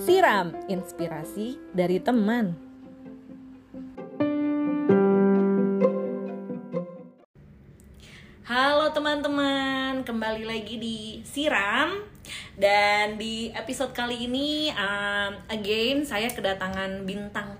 Siram inspirasi dari teman. Halo teman-teman, kembali lagi di Siram dan di episode kali ini um, again saya kedatangan bintang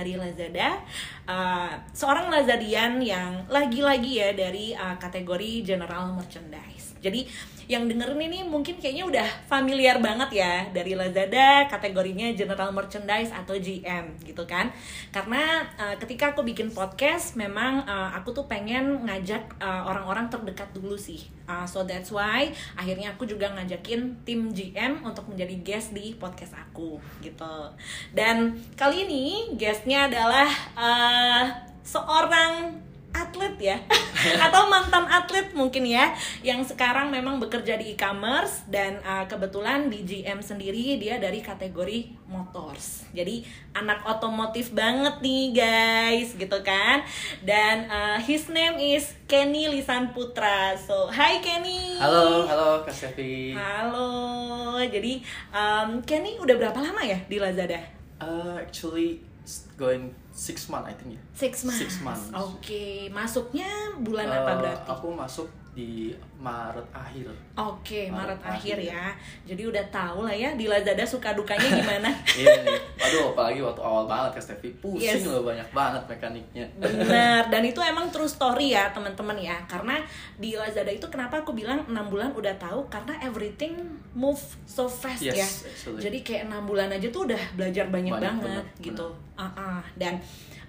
dari Lazada, uh, seorang Lazadian yang lagi-lagi ya dari uh, kategori general merchandise. Jadi yang dengerin ini mungkin kayaknya udah familiar banget ya dari Lazada kategorinya general merchandise atau GM gitu kan? Karena uh, ketika aku bikin podcast memang uh, aku tuh pengen ngajak uh, orang-orang terdekat dulu sih. Uh, so that's why akhirnya aku juga ngajakin tim GM untuk menjadi guest di podcast aku gitu. Dan kali ini guestnya adalah uh, seorang atlet ya. Atau mantan atlet mungkin ya yang sekarang memang bekerja di e-commerce dan uh, kebetulan di GM sendiri dia dari kategori motors. Jadi anak otomotif banget nih guys gitu kan. Dan uh, his name is Kenny Lisan Putra so hi Kenny. Halo halo Kak Sevi. Halo. Jadi um, Kenny udah berapa lama ya di Lazada? Uh, actually going six months I think ya. Six months. Six months. Oke, okay. masuknya bulan uh, apa berarti? Aku masuk di Maret akhir. Oke, okay, Maret, Maret akhir, akhir ya. Jadi udah tahu lah ya di Lazada suka dukanya gimana. iya nih. Aduh, apalagi waktu awal banget ke Stevie pusing yes. loh banyak banget mekaniknya. Bener, dan itu emang true story ya teman-teman ya. Karena di Lazada itu kenapa aku bilang enam bulan udah tahu karena everything move so fast yes, ya. Actually. Jadi kayak enam bulan aja tuh udah belajar banyak, banyak banget bener, gitu. Uh -uh. Dan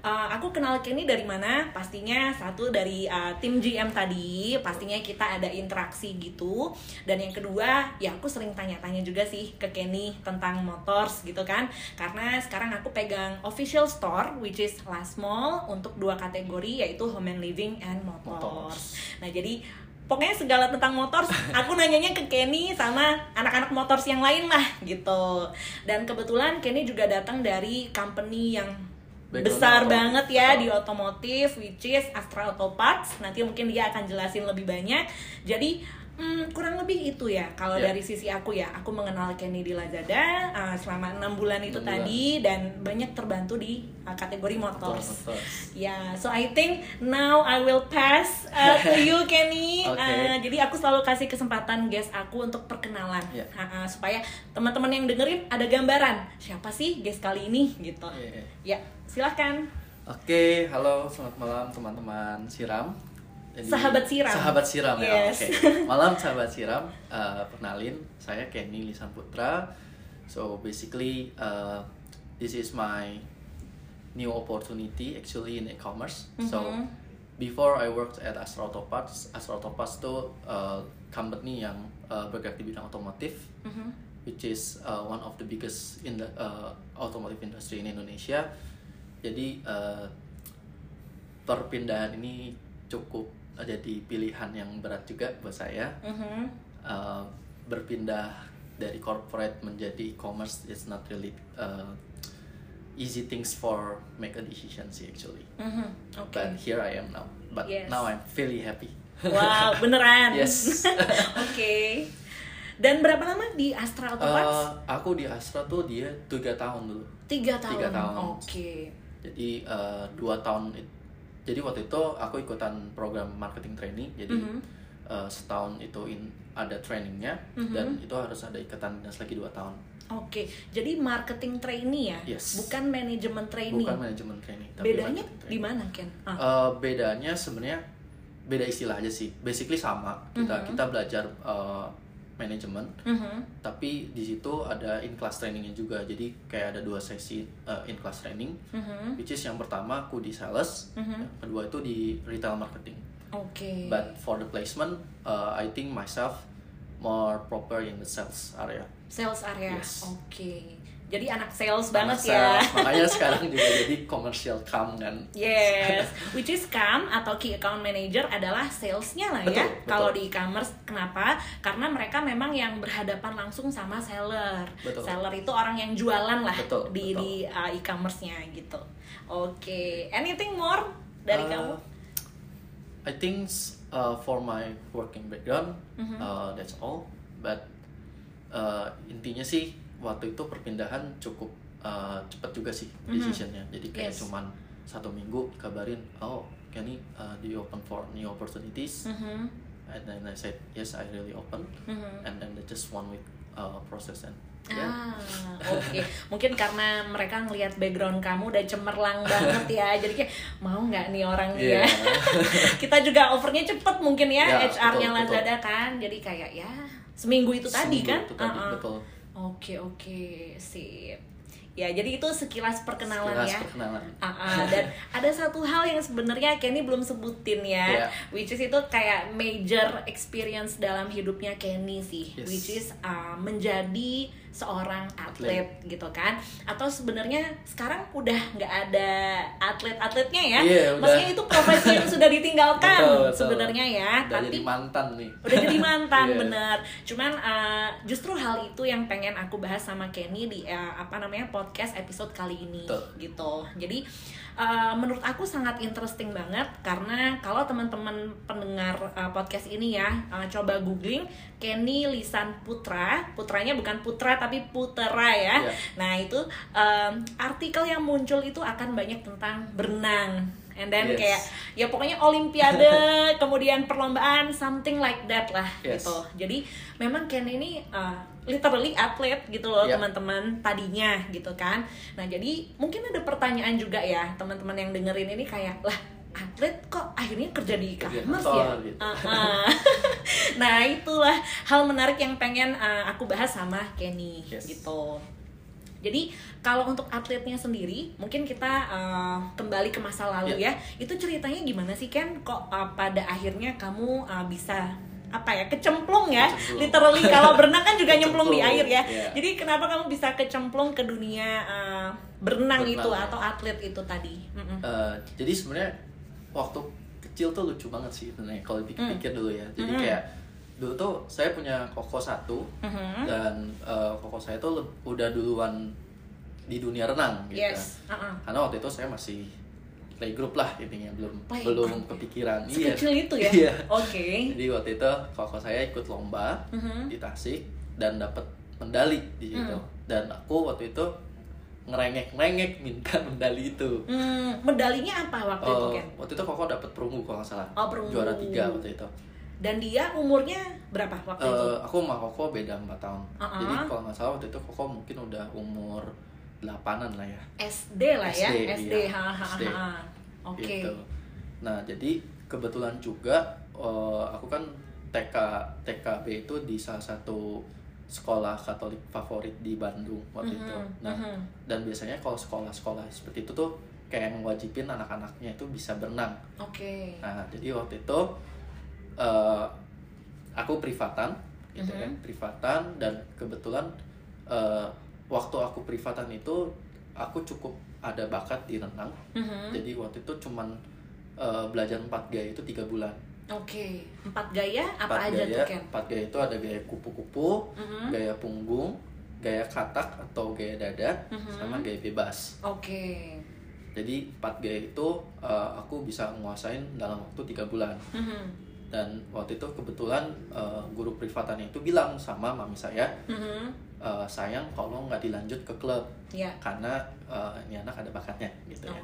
uh, aku kenal Kenny dari mana? Pastinya satu dari uh, tim GM tadi, pastinya kita ada interaksi gitu. Dan yang kedua, ya aku sering tanya-tanya juga sih ke Kenny tentang motors gitu kan. Karena sekarang aku pegang official store which is Last Mall untuk dua kategori yaitu home and living and motors. motors. Nah, jadi pokoknya segala tentang motor aku nanyanya ke Kenny sama anak-anak motors yang lain lah gitu dan kebetulan Kenny juga datang dari company yang besar banget ya di otomotif which is Astra Auto Parts. Nanti mungkin dia akan jelasin lebih banyak. Jadi Hmm, kurang lebih itu ya kalau yeah. dari sisi aku ya aku mengenal Kenny di Lazada uh, selama enam bulan itu 6 tadi bulan. dan banyak terbantu di uh, kategori motors. Ya, yeah, so I think now I will pass uh, to you Kenny. okay. uh, jadi aku selalu kasih kesempatan guest aku untuk perkenalan yeah. uh, uh, supaya teman-teman yang dengerin ada gambaran siapa sih guest kali ini gitu. Yeah. Ya, silahkan. Oke, okay, halo, selamat malam teman-teman Siram. Jadi, sahabat siram. Sahabat siram ya. Yes. Oke. Okay. Malam sahabat siram. Uh, perkenalin, saya Kenny Lisan Putra. So basically, uh, this is my new opportunity actually in e-commerce. Mm -hmm. So before I worked at Astro Autoparts, Astro Autoparts itu uh, company yang uh, bergerak di bidang otomotif, mm -hmm. which is uh, one of the biggest in the uh, automotive industry in Indonesia. Jadi uh, perpindahan ini cukup jadi pilihan yang berat juga buat saya mm-hmm. uh, berpindah dari corporate menjadi e-commerce it's not really uh, easy things for make a decision sih actually mm-hmm. okay. but here I am now but yes. now I'm really happy wow beneran yes oke okay. dan berapa lama di Astra Auto Parts? Uh, aku di Astra tuh dia tiga tahun dulu tiga tahun, tiga tahun. oke okay. jadi uh, dua tahun itu jadi waktu itu aku ikutan program marketing training jadi mm -hmm. uh, setahun itu in, ada trainingnya mm -hmm. dan itu harus ada ikatan dinas lagi dua tahun Oke, okay. jadi marketing trainee ya, yes. bukan manajemen trainee. Bukan manajemen trainee. bedanya di mana Ken? Ah. Uh, bedanya sebenarnya beda istilah aja sih. Basically sama. Kita mm -hmm. kita belajar uh, manajemen mm-hmm. tapi di situ ada in class trainingnya juga jadi kayak ada dua sesi uh, in class training mm-hmm. which is yang pertama aku di sales mm-hmm. yang kedua itu di retail marketing oke okay. but for the placement uh, I think myself more proper in the sales area sales area yes. oke okay jadi anak sales anak banget ya. sales. ya makanya sekarang juga jadi commercial cam kan yes which is cam atau key account manager adalah salesnya lah ya kalau di e-commerce kenapa karena mereka memang yang berhadapan langsung sama seller betul. seller itu orang yang jualan lah betul, di betul. di uh, e-commerce-nya gitu oke okay. anything more dari uh, kamu I think uh, for my working background Mhm. uh, that's all but uh, intinya sih waktu itu perpindahan cukup uh, cepat juga sih Mhm. decisionnya jadi kayak Yes. cuman satu minggu kabarin oh Kenny uh, do you open for new opportunities Mhm. and then I said yes I really open Mhm. and then they just one week uh, process and yeah Ah, oke. Mungkin karena mereka ngelihat background kamu udah cemerlang banget ya. Jadi kayak mau nggak nih orang Iya. ya. Kita juga overnya cepet mungkin ya, Ya, HR-nya Lazada kan. Jadi kayak ya seminggu itu tadi Seminggu kan. itu tadi, Uh-uh. betul Oke oke sip. Ya jadi itu sekilas perkenalan Sekilas ya. perkenalan Ah, ah, dan ada satu hal yang sebenarnya Kenny belum sebutin ya, Iya. which is itu kayak major experience dalam hidupnya Kenny sih, Yes. which is uh, menjadi seorang atlet, gitu kan? Atau sebenarnya sekarang udah nggak ada atlet-atletnya ya, Iya, udah. maksudnya itu profesi yang sudah ditinggalkan sebenarnya ya, udah tapi jadi mantan nih udah jadi mantan Iya. bener cuman uh, justru hal itu yang pengen aku bahas sama Kenny di uh, apa namanya podcast episode kali ini Betul. gitu jadi uh, menurut aku sangat interesting banget karena kalau teman-teman pendengar uh, podcast ini ya uh, coba googling Kenny Lisan Putra putranya bukan putra tapi putera ya Iya. nah itu um, artikel yang muncul itu akan banyak tentang berenang and then Yes. kayak ya pokoknya olimpiade kemudian perlombaan something like that lah Yes. gitu jadi memang Ken ini uh, literally atlet gitu loh Yeah. teman-teman tadinya gitu kan nah jadi mungkin ada pertanyaan juga ya teman-teman yang dengerin ini kayak lah atlet kok akhirnya kerja di e-commerce ya gitu. Uh, uh. nah itulah hal menarik yang pengen uh, aku bahas sama Kenny Yes. gitu jadi kalau untuk atletnya sendiri, mungkin kita uh, kembali ke masa lalu Ya. ya. Itu ceritanya gimana sih Ken? Kok uh, pada akhirnya kamu uh, bisa apa ya kecemplung ya? Kecemplung. Literally kalau berenang kan juga nyemplung di air ya. ya. Jadi kenapa kamu bisa kecemplung ke dunia uh, berenang, Berenang, itu ya. atau atlet itu tadi? Eh, jadi sebenarnya waktu kecil tuh lucu banget sih sebenarnya kalau dipikir dulu ya jadi Hmm. kayak dulu tuh saya punya koko satu Mhm. dan eh, koko saya tuh udah duluan di dunia renang gitu Yes. Uh-uh. karena waktu itu saya masih playgroup lah intinya belum Playgroup belum ya? kepikiran Sekecil itu ya? Iya. Oke. jadi waktu itu koko saya ikut lomba Mhm. di Tasik dan dapat medali di situ Hmm. dan aku waktu itu ngerengek-ngerengek minta medali itu Hmm, medalinya apa waktu itu Oh, Ken? waktu itu Koko dapat perunggu kalau nggak salah. Oh, perunggu. Juara tiga waktu itu. Dan dia umurnya berapa waktu itu? Eh, aku sama Koko beda 4 tahun. Uh-uh. Jadi kalau nggak salah waktu itu Koko mungkin udah umur 8-an lah ya. SD lah ya, SD, SD, iya. ha, ha, SD. Oke. Gitu. Nah, jadi kebetulan juga eh, aku kan TK TKB itu di salah satu sekolah Katolik favorit di Bandung waktu itu. Mhm, Nah, mhm. dan biasanya kalau sekolah-sekolah seperti itu tuh kayak mewajibin anak-anaknya itu bisa berenang. Oke. Nah, jadi waktu itu eh, aku privatan, gitu Mhm. kan, privatan dan kebetulan eh, waktu aku privatan itu aku cukup ada bakat di renang. Mhm. Jadi waktu itu cuman eh, belajar empat gaya itu tiga bulan. Oke. Empat gaya apa Empat aja gaya, tuh Ken? empat gaya itu ada gaya kupu-kupu, Mhm. gaya punggung, gaya katak atau gaya dada, Mhm. sama gaya bebas. Oke. Jadi empat gaya itu eh, aku bisa menguasain dalam waktu tiga bulan. Mhm. dan waktu itu kebetulan eh, guru privatannya itu bilang sama mami saya Mhm. Eh, sayang kalau nggak dilanjut ke klub Ya. karena eh, ini anak ada bakatnya gitu ya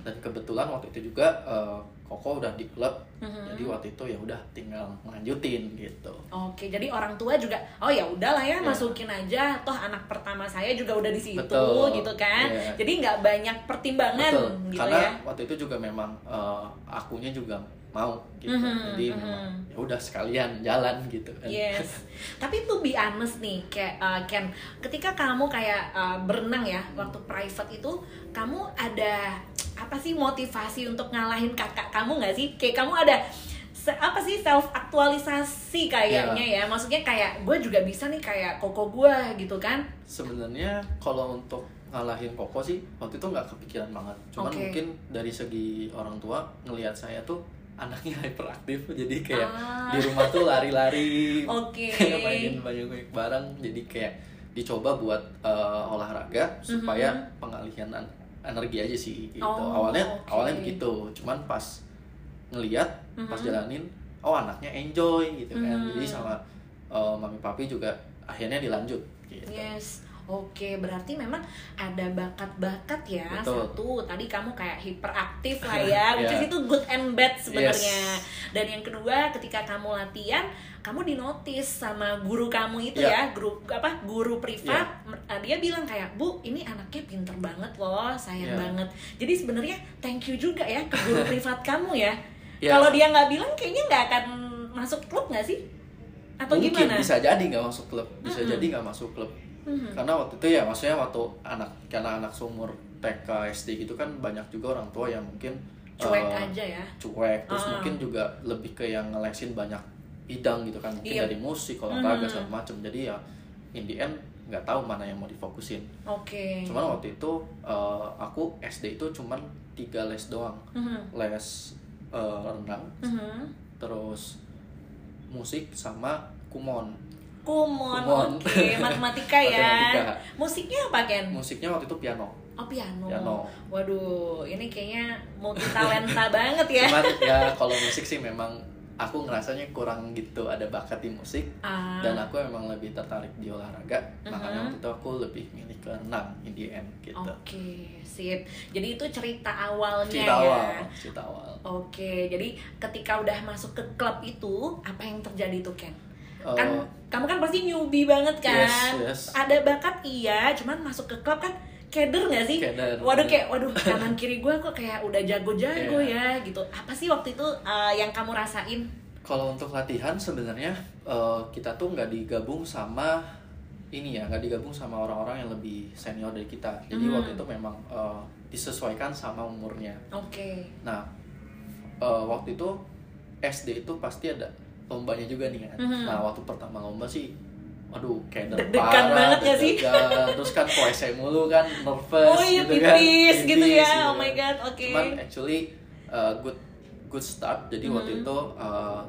dan kebetulan waktu itu juga eh, Koko udah di klub Mhm. jadi waktu itu ya udah tinggal lanjutin gitu Oke, jadi orang tua juga, oh ya udahlah ya, Ya. masukin aja. Toh anak pertama saya juga udah di situ, Betul. gitu kan. Iya. Jadi nggak banyak pertimbangan, betul gitu karena ya. waktu itu juga memang eh, akunya juga mau gitu Mhm, jadi mhm. memang ya udah sekalian jalan gitu kan Yes. Tapi tuh be honest nih, kayak uh, Ken, ketika kamu kayak uh, berenang ya waktu private itu, kamu ada apa sih motivasi untuk ngalahin kakak kamu nggak sih? Kayak kamu ada apa sih self aktualisasi kayaknya ya? Maksudnya kayak gue juga bisa nih kayak koko gue gitu kan? Sebenarnya kalau untuk ngalahin Koko sih waktu itu nggak kepikiran banget. Cuman Oke. mungkin dari segi orang tua ngelihat saya tuh anaknya hyperaktif jadi kayak Ah. di rumah tuh lari-lari, Oke. kayak mainin banyak-banyak barang. Jadi kayak dicoba buat eh, olahraga supaya pengalihan an- energi aja sih gitu. Mhm. Oh, awalnya oke. awalnya begitu. Cuman pas ngelihat Mhm. pas jalanin oh anaknya enjoy gitu kan Mhm. jadi sama uh, mami papi juga akhirnya dilanjut gitu Yes. Oke, berarti memang ada bakat-bakat ya. Betul. Satu, tadi kamu kayak hiperaktif lah ya, which Yeah. is itu good and bad sebenarnya. Dan yang kedua, ketika kamu latihan, kamu dinotis sama guru kamu itu Yeah. ya, guru apa? Guru privat. Uh, Dia bilang kayak, "Bu, ini anaknya pinter banget loh, sayang Yeah. banget." Jadi sebenarnya thank you juga ya ke guru privat kamu ya. Yeah. Kalau dia nggak bilang kayaknya nggak akan masuk klub nggak sih? Atau mungkin gimana? bisa jadi nggak masuk klub bisa Mhm. jadi nggak masuk klub Mhm. karena waktu itu ya maksudnya waktu anak karena anak seumur TK SD gitu kan banyak juga orang tua yang mungkin Cuek uh, aja ya. cuek terus Ah. mungkin juga lebih ke yang ngelesin banyak bidang gitu kan mungkin Iya. dari musik olahraga Mhm. segala macam jadi ya in the end nggak tahu mana yang mau difokusin Oke. cuman waktu itu uh, aku SD itu cuman tiga les doang Mhm. les uh, renang Mhm. terus musik sama kumon Kumon, Kumon. oke, matematika ya. Matematika. Musiknya apa Ken? musiknya waktu itu piano Oh piano. Piano. Waduh, ini kayaknya multi talenta banget ya. cuman ya kalau musik sih memang aku ngerasanya kurang gitu ada bakat di musik Ah, dan aku emang lebih tertarik di olahraga makanya Mhm. waktu itu aku lebih milih ke renang in the end gitu Oke, sip. Jadi itu cerita awalnya cerita ya. awal cerita awal Oke, jadi ketika udah masuk ke klub itu, apa yang terjadi tuh Ken? Kan Eh, kamu kan pasti newbie banget kan? Yes, yes. Ada bakat iya, cuman masuk ke klub kan keder nggak sih? Keder. Waduh kayak waduh kanan kiri gue kok kayak udah jago-jago Iya. ya gitu. Apa sih waktu itu uh, yang kamu rasain? kalau untuk latihan sebenarnya eh, kita tuh nggak digabung sama ini ya nggak digabung sama orang-orang yang lebih senior dari kita jadi Mhm. waktu itu memang eh, disesuaikan sama umurnya Oke. nah eh, waktu itu SD itu pasti ada lombanya juga nih kan Mhm. nah waktu pertama lomba sih aduh kayak Deg-degan banget ya sih? terus kan koese mulu kan nervous Oh iya gitu kan pipis gitu ya. Oh gitu my kan. god. Oke. cuman actually uh, good good start jadi waktu Mhm. itu uh,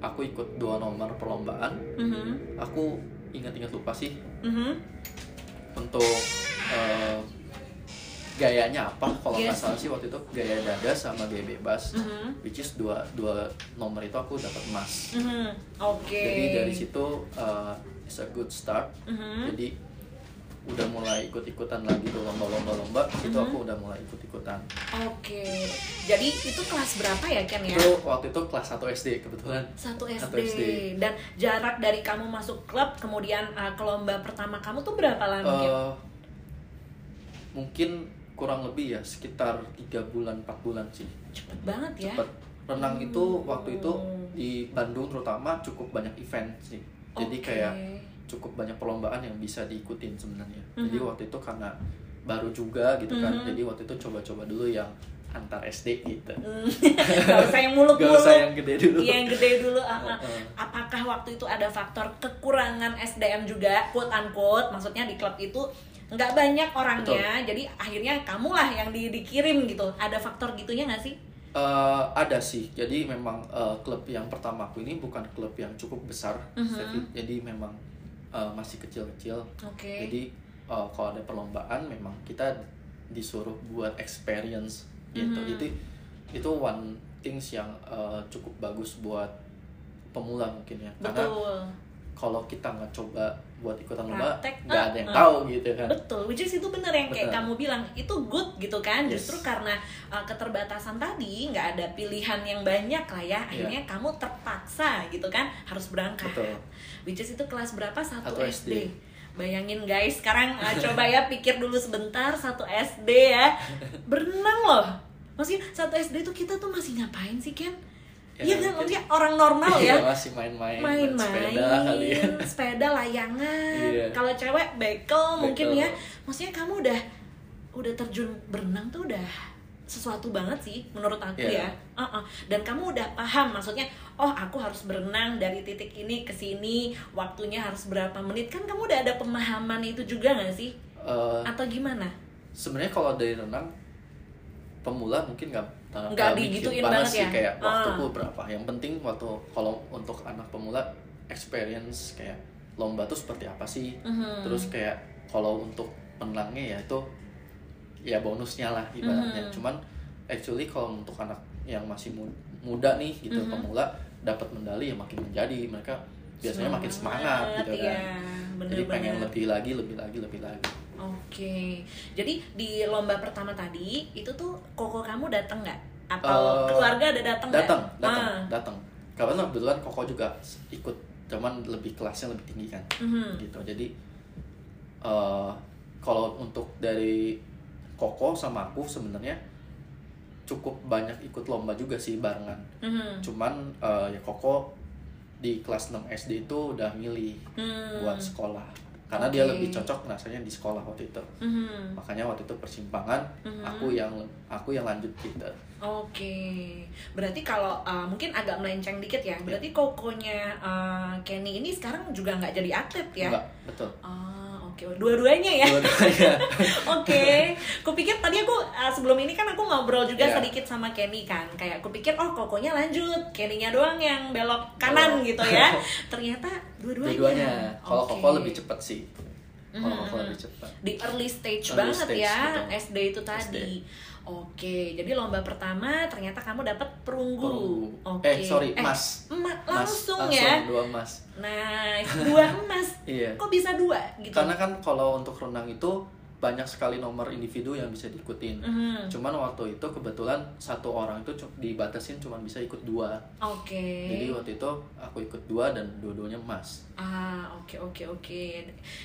aku ikut dua nomor perlombaan Mhm. aku ingat-ingat lupa sih Mhm. untuk uh, gayanya apa kalau nggak Yes. salah sih waktu itu gaya dada sama gaya bebas Mhm. which is dua dua nomor itu aku dapat emas Mhm. Oke. jadi dari situ uh, is a good start Mhm. jadi udah mulai ikut-ikutan lagi tuh lomba-lomba-lomba itu Mhm. aku udah mulai ikut-ikutan Oke. Jadi itu kelas berapa ya Ken ya? itu waktu itu kelas 1 SD kebetulan Satu SD. Satu SD. Dan jarak dari kamu masuk klub kemudian uh, ke lomba pertama kamu tuh berapa lama? Eh, mungkin kurang lebih ya sekitar tiga bulan 4 bulan sih Cepet banget ya. cepet renang itu Hmm. waktu itu di Bandung terutama cukup banyak event sih jadi Oke. kayak cukup banyak perlombaan yang bisa diikutin sebenarnya jadi Mhm. waktu itu karena baru juga gitu kan Mhm. jadi waktu itu coba-coba dulu yang antar SD gitu Hmm. Gak usah yang muluk-muluk. Gak usah yang gede dulu. Iya, yang gede dulu. ah. Heeh. Apakah waktu itu ada faktor kekurangan SDM juga, quote unquote, maksudnya di klub itu nggak banyak orangnya, jadi akhirnya kamulah yang di, dikirim gitu. Ada faktor gitunya nggak sih? Eh, ada sih jadi memang eh, klub yang pertama aku ini bukan klub yang cukup besar Mhm. Steffi. jadi memang eh, masih kecil-kecil Oke. jadi eh, kalau ada perlombaan memang kita disuruh buat experience gitu Mhm. itu itu one things yang eh, cukup bagus buat pemula mungkin ya karena Betul. kalau kita nggak coba buat ikutan lomba nggak ah, ada yang ah. tahu gitu kan Betul, which is itu bener yang kayak Betul. kamu bilang itu good gitu kan Yes. justru karena uh, keterbatasan tadi nggak ada pilihan yang banyak lah ya akhirnya kamu terpaksa gitu kan harus berangkat Iya. Betul. which is itu kelas berapa satu, Satu SD. SD. bayangin guys sekarang uh, coba ya pikir dulu sebentar satu SD ya berenang loh maksudnya satu SD tuh kita tuh masih ngapain sih Ken Iya kan maksudnya orang normal ya. Iya, masih main-main main main-main sepeda kali ya. sepeda layangan. Iya. kalau cewek bekel mungkin ya. Maksudnya kamu udah udah terjun berenang tuh udah sesuatu banget sih menurut aku Iya. ya. Uh-uh. dan kamu udah paham maksudnya oh aku harus berenang dari titik ini ke sini waktunya harus berapa menit. Kan kamu udah ada pemahaman itu juga nggak sih? Eh, atau gimana? sebenarnya kalau dari renang pemula mungkin nggak Nggak nggak mikir digituin banget sih ya? kayak Ah. waktuku berapa yang penting waktu kalau untuk anak pemula experience kayak lomba tuh seperti apa sih Mhm. terus kayak kalau untuk menangnya ya itu ya bonusnya lah ibaratnya Mhm. cuman actually kalau untuk anak yang masih mu- muda nih gitu Mhm. pemula dapat medali ya makin menjadi mereka biasanya makin semangat gitu kan iya. jadi pengen lebih lagi lebih lagi lebih lagi Oke, jadi di lomba pertama tadi itu tuh koko kamu datang nggak? Atau Eh, keluarga ada datang nggak? datang datang Ah. datang karena kebetulan koko juga ikut cuman lebih kelasnya lebih tinggi kan Mhm. gitu jadi eh kalau untuk dari koko sama aku sebenarnya cukup banyak ikut lomba juga sih barengan Mhm. cuman eh, ya koko di kelas 6 SD itu udah milih Hmm. buat sekolah karena dia Oke. lebih cocok rasanya di sekolah waktu itu Mhm. makanya waktu itu persimpangan Mhm. aku yang aku yang lanjut gitu Oke, berarti kalau uh, mungkin agak melenceng dikit ya, berarti kokonya uh, Kenny ini sekarang juga nggak jadi atlet ya? enggak betul Ah, oke, dua-duanya ya. Dua-duanya. Oke, kupikir tadi aku uh, sebelum ini kan aku ngobrol juga Iya. sedikit sama Kenny kan, kayak kupikir oh kokonya lanjut, Kenny-nya doang yang belok kanan gitu ya. Ternyata dua-duanya. dua-duanya kalau Oke. koko lebih cepat sih kalau Mhm. koko lebih cepat di early stage Early banget stage, ya betul. SD itu tadi. Oke, jadi lomba pertama ternyata kamu dapat perunggu. Perunggu. Oke. Eh, sorry, emas. ema- Mas, langsung, ya. dua emas Nice, dua emas. iya Kok bisa dua gitu? karena kan kalau untuk renang itu banyak sekali nomor individu yang bisa diikutin Mhm. cuman waktu itu kebetulan satu orang itu dibatasin cuma bisa ikut dua Oke. jadi waktu itu aku ikut dua dan dua-duanya emas Ah, oke oke oke.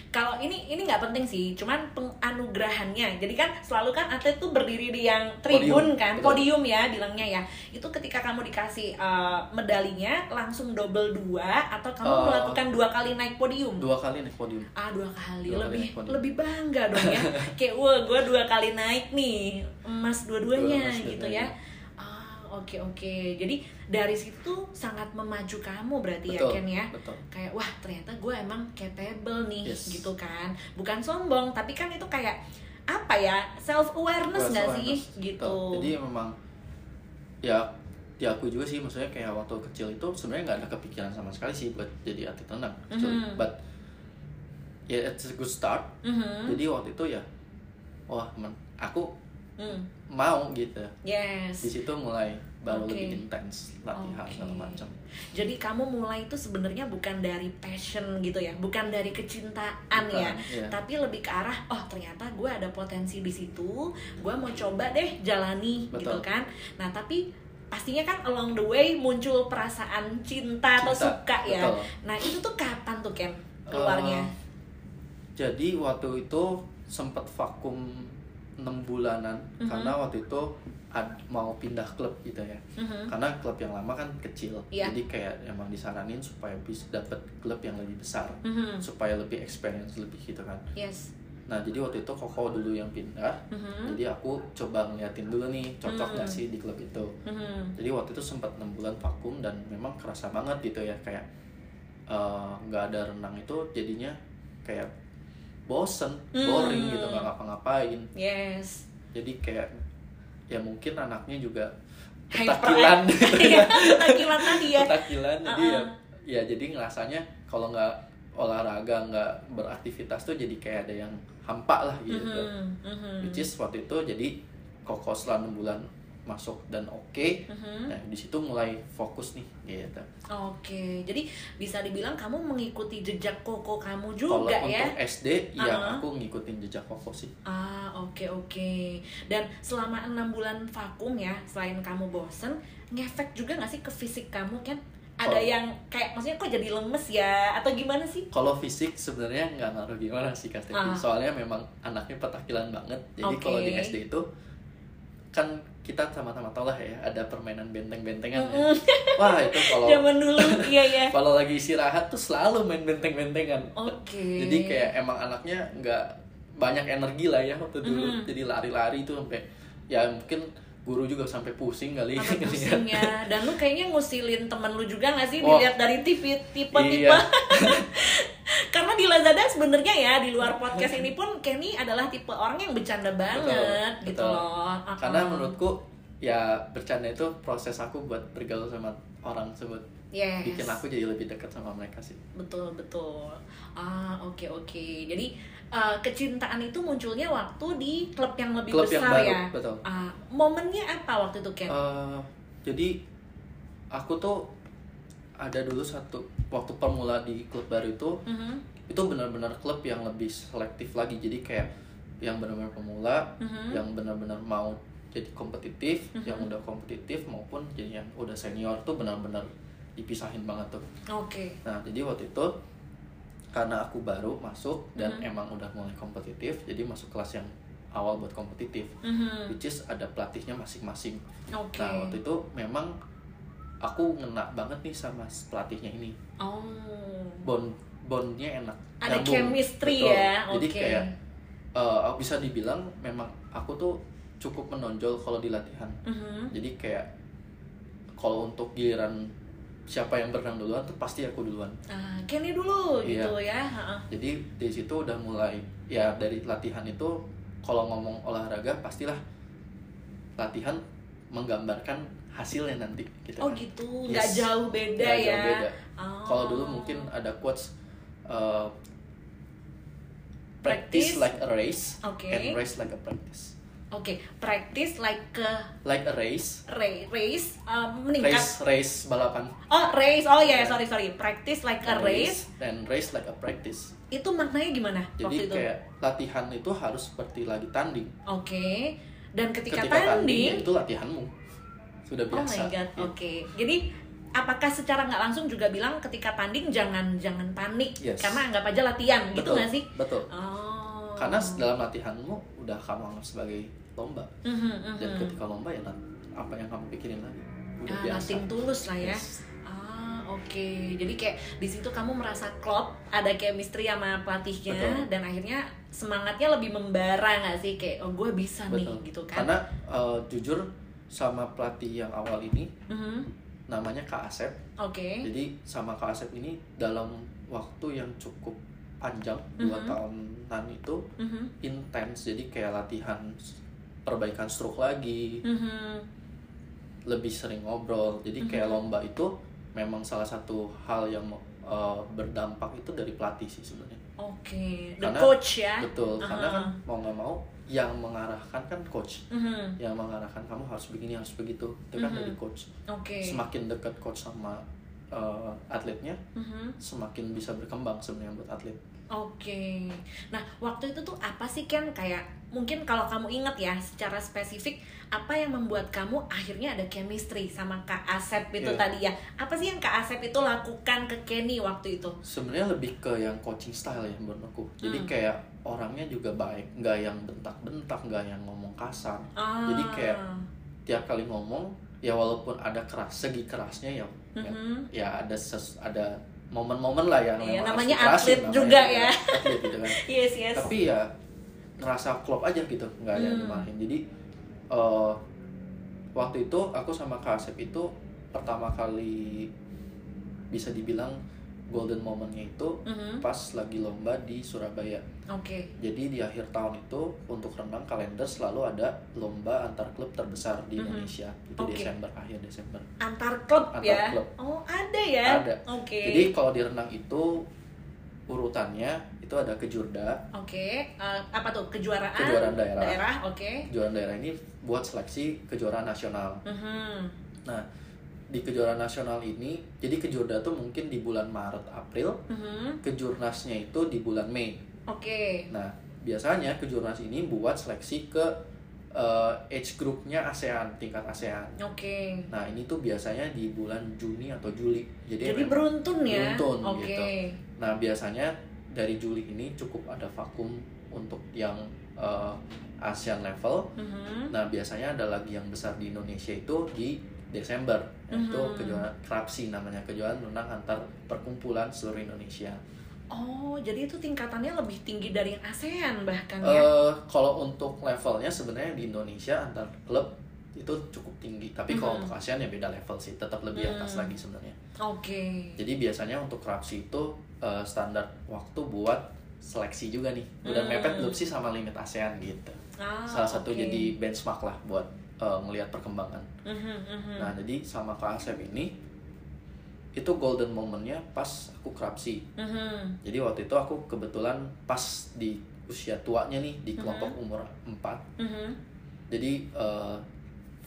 Kalau ini ini nggak penting sih, cuman penganugerahannya. Jadi kan selalu kan atlet tuh berdiri di yang tribun Podium, kan, betul. podium ya bilangnya ya. Itu ketika kamu dikasih uh, medalinya langsung double dua atau kamu Uh, melakukan dua kali naik podium? dua kali naik podium Ah dua kali Dua kali lebih naik podium. lebih bangga dong ya. Kayak wah gue dua kali naik nih emas dua-duanya Dua gitu ya. Ah oke oke. Jadi dari situ sangat memacu kamu berarti ya betul Ken ya betul kayak wah ternyata gue emang capable nih Yes. gitu kan bukan sombong tapi kan itu kayak apa ya self awareness nggak sih gitu betul. jadi memang ya diakui juga sih maksudnya kayak waktu kecil itu sebenarnya nggak ada kepikiran sama sekali sih buat jadi atlet renang actually. Mhm. but ya it's a good start Mhm. jadi waktu itu ya wah men, aku Hmm. mau gitu di yes situ mulai baru Oke. lebih intens latihan Oke. segala macam jadi kamu mulai itu sebenarnya bukan dari passion gitu ya bukan dari kecintaan Bukan, ya iya. tapi lebih ke arah oh ternyata gue ada potensi di situ gue mau coba deh jalani gitu Betul. kan nah tapi pastinya kan along the way muncul perasaan cinta, atau Cinta, suka ya betul. nah itu tuh kapan tuh Ken keluarnya Eh, jadi waktu itu sempat vakum 6 bulanan Mhm. karena waktu itu ad- mau pindah klub gitu ya Mhm. karena klub yang lama kan kecil Iya. jadi kayak emang disaranin supaya bisa dapat klub yang lebih besar Mhm. supaya lebih experience lebih gitu kan yes nah jadi waktu itu koko dulu yang pindah Mhm. jadi aku coba ngeliatin dulu nih cocok nggak Hmm. sih di klub itu Mhm. jadi waktu itu sempat 6 bulan vakum dan memang kerasa banget gitu ya kayak eh, nggak ada renang itu jadinya kayak bosen Hmm. boring gitu nggak ngapa-ngapain yes jadi kayak ya mungkin anaknya juga ketakilan gitu Iya, ya ketakilan tadi ya ketakilan jadi ya Uh-uh. ya jadi ngerasanya kalau nggak olahraga nggak beraktivitas tuh jadi kayak ada yang hampa lah gitu Mhm. Mhm. which is waktu itu jadi koko setelah 6 bulan masuk dan oke Mhm. nah di situ mulai fokus nih gitu Oke, jadi bisa dibilang kamu mengikuti jejak koko kamu kalau juga ya? untuk SD ya Uh-huh. aku ngikutin jejak koko sih Ah, oke oke. Dan selama enam bulan vakum ya, selain kamu bosen, ngefek juga nggak sih ke fisik kamu kan? Ada Kalau- yang kayak maksudnya kok jadi lemes ya atau gimana sih? kalau fisik sebenarnya nggak ngaruh gimana sih Kak Stevi. Ah. soalnya memang anaknya petakilan banget jadi Oke. kalau di SD itu kan kita sama-sama tahu lah ya ada permainan benteng-bentengan ya. Wah itu kalau Zaman dulu, iya ya. kalau lagi istirahat tuh selalu main benteng-bentengan Oke. jadi kayak emang anaknya nggak banyak energi lah ya waktu dulu Mhm. jadi lari-lari tuh sampai ya mungkin guru juga sampai pusing kali Sampai pusing ya. Dan lu kayaknya ngusilin temen lu juga gak sih dilihat dari TV tipe-tipe? Iya. Karena di Lazada sebenarnya ya di luar podcast ini pun Kenny adalah tipe orang yang bercanda banget Betul, gitu betul. loh. Uh-uh. karena menurutku ya bercanda itu proses aku buat bergaul sama orang tersebut yes. bikin aku jadi lebih dekat sama mereka sih betul betul. Ah oke oke. Jadi uh, kecintaan itu munculnya waktu di klub yang lebih Klub yang besar baru, ya. betul. Ah, momennya apa waktu itu Ken? Eh, jadi aku tuh ada dulu satu waktu pemula di klub baru itu Mhm. itu benar-benar klub yang lebih selektif lagi jadi kayak yang benar-benar pemula Mhm. yang benar-benar mau jadi kompetitif yang udah kompetitif maupun jadi yang udah senior tuh benar-benar dipisahin banget tuh Oke. nah jadi waktu itu karena aku baru masuk dan Mhm. emang udah mulai kompetitif jadi masuk kelas yang awal buat kompetitif Mhm. which is ada pelatihnya masing-masing Oke. nah waktu itu memang aku ngena banget nih sama pelatihnya ini Oh. bond bondnya enak Ada nyambung. chemistry Betul. ya, jadi oke. kayak aku bisa dibilang memang aku tuh cukup menonjol kalau di latihan Mhm. jadi kayak kalau untuk giliran siapa yang berenang duluan tuh pasti aku duluan Ah, Kenny dulu Iya. gitu ya. Jadi di situ udah mulai ya dari latihan itu kalau ngomong olahraga pastilah latihan menggambarkan hasilnya nanti gitu Oh kan. gitu, Yes. nggak jauh beda Nggak ya. jauh beda. Oh. Kalau dulu mungkin ada quotes uh, Practice. practice like a race Oke. and race like a practice. Oke, practice like ke Like a race, ra- race uh, meningkat. race race balapan. Oh race, oh ya Ya. sorry sorry, practice like a race. and race like a practice. Itu maknanya gimana waktu Jadi itu? kayak latihan itu harus seperti lagi tanding. Oke. Dan ketika, Ketika tanding tanding, ya itu latihanmu. Sudah oh biasa. my god, Ya. oke. Jadi apakah secara nggak langsung juga bilang ketika tanding jangan jangan panik Yes. karena anggap aja latihan gitu Betul, nggak sih? Betul. Oh. Karena dalam latihanmu udah kamu anggap sebagai lomba. Mhm, mhm. Dan ketika lomba ya apa yang kamu pikirin lagi? Udah ah, biasa. nothing tulus lah ya. Yes. Ah, oke. Jadi kayak di situ kamu merasa klop, ada chemistry sama pelatihnya Betul. dan akhirnya semangatnya lebih membara nggak sih kayak oh gue bisa nih Betul. gitu kan. Karena uh, jujur sama pelatih yang awal ini Mhm, namanya Kak Asep. Oke. Jadi sama Kak Asep ini dalam waktu yang cukup panjang dua Mhm. tahunan itu Mhm, intens. Jadi kayak latihan perbaikan stroke lagi, mhm. lebih sering ngobrol. Jadi kayak Mhm. lomba itu memang salah satu hal yang uh, berdampak itu dari pelatih sih sebenarnya. Oke. The Karena- coach ya. Betul. Karena Aha. kan mau nggak mau yang mengarahkan kan coach. Mhm, Yang mengarahkan kamu harus begini harus begitu. Itu kan Mhm. dari coach. Oke. Semakin dekat coach sama uh, atletnya, Mhm. semakin bisa berkembang sebenarnya buat atlet. Oke. Nah, waktu itu tuh apa sih kan kayak mungkin kalau kamu inget ya secara spesifik apa yang membuat kamu akhirnya ada chemistry sama Kak Asep itu Iya. tadi ya. Apa sih yang Kak Asep itu lakukan ke Kenny waktu itu? Sebenarnya lebih ke yang coaching style ya menurut aku. Jadi Hmm. kayak orangnya juga baik, nggak yang bentak-bentak, nggak yang ngomong kasar. Ah. Jadi kayak tiap kali ngomong ya walaupun ada keras segi kerasnya ya ya, Mhm. ya ada ses, ada momen-momen lah yang Iya, namanya atlet juga ya. atlet gitu kan. Yes, yes. Tapi ya ngerasa klop aja gitu, nggak ada yang Hmm. Jadi eh, waktu itu aku sama Kak Asep itu pertama kali bisa dibilang golden momennya itu Mhm. pas lagi lomba di Surabaya. Oke. Jadi di akhir tahun itu untuk renang kalender selalu ada lomba antar klub terbesar di Mhm. Indonesia. Itu Oke. Desember akhir Desember. Antar klub Antar ya. klub. Oh, ada ya? Ada. Oke. Jadi kalau di renang itu urutannya itu ada kejurda. Oke, eh, apa tuh kejuaraan? Kejuaraan daerah. Daerah, oke. Kejuaraan daerah ini buat seleksi kejuaraan nasional. Mhm. Nah, di kejuaraan nasional ini, jadi kejurda tuh mungkin di bulan Maret April, Mhm. kejurnasnya itu di bulan Mei. Oke. Nah, biasanya kejurnas ini buat seleksi ke eh, age groupnya ASEAN, tingkat ASEAN. Oke. Nah, ini tuh biasanya di bulan Juni atau Juli. Jadi, Jadi beruntun ya. beruntun Oke. gitu. Nah, biasanya dari Juli ini cukup ada vakum untuk yang eh, ASEAN level. Mhm. Nah, biasanya ada lagi yang besar di Indonesia itu di Desember. Itu Mhm. kejuaraan Krapsi namanya, kejuaraan renang antar perkumpulan seluruh Indonesia. Oh, jadi itu tingkatannya lebih tinggi dari yang ASEAN bahkan ya. Eh, kalau untuk levelnya sebenarnya di Indonesia antar klub itu cukup tinggi. Tapi kalau Mhm. untuk ASEAN ya beda level sih, tetap lebih atas Hmm. lagi sebenarnya. Oke. Jadi biasanya untuk Krapsi itu eh, standar waktu buat seleksi juga nih. Udah Hmm. mepet belum sih sama limit ASEAN gitu. Ah, Salah satu oke. jadi benchmark lah buat eh, ngelihat perkembangan. Mhm, mhm. Nah, jadi sama Kak Asep ini itu golden momennya pas aku Krapsi. Mhm. Jadi waktu itu aku kebetulan pas di usia tuanya nih di kelompok umur 4. Mhm. Jadi eh,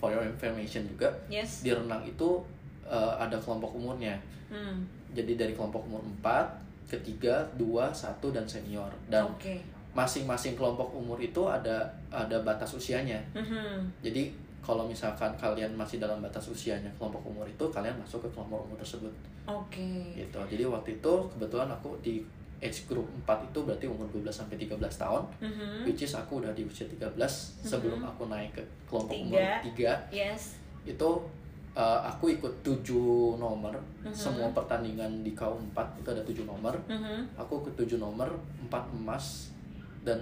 for your information juga Yes. di renang itu uh, ada kelompok umurnya. Hmm. Jadi dari kelompok umur 4, ketiga, dua, satu dan senior. Dan Oke. Masing-masing kelompok umur itu ada ada batas usianya. Mhm. Jadi kalau misalkan kalian masih dalam batas usianya kelompok umur itu, kalian masuk ke kelompok umur tersebut. Oke. Gitu. Jadi waktu itu kebetulan aku di age group 4 itu berarti umur 12 sampai 13 tahun. Mhm. Which is aku udah di usia 13 sebelum aku naik ke kelompok umur Tiga. 3 Yes. itu uh, aku ikut 7 nomor Mhm. semua pertandingan di KU4 itu ada 7 nomor Mhm. aku ke 7 nomor 4 emas dan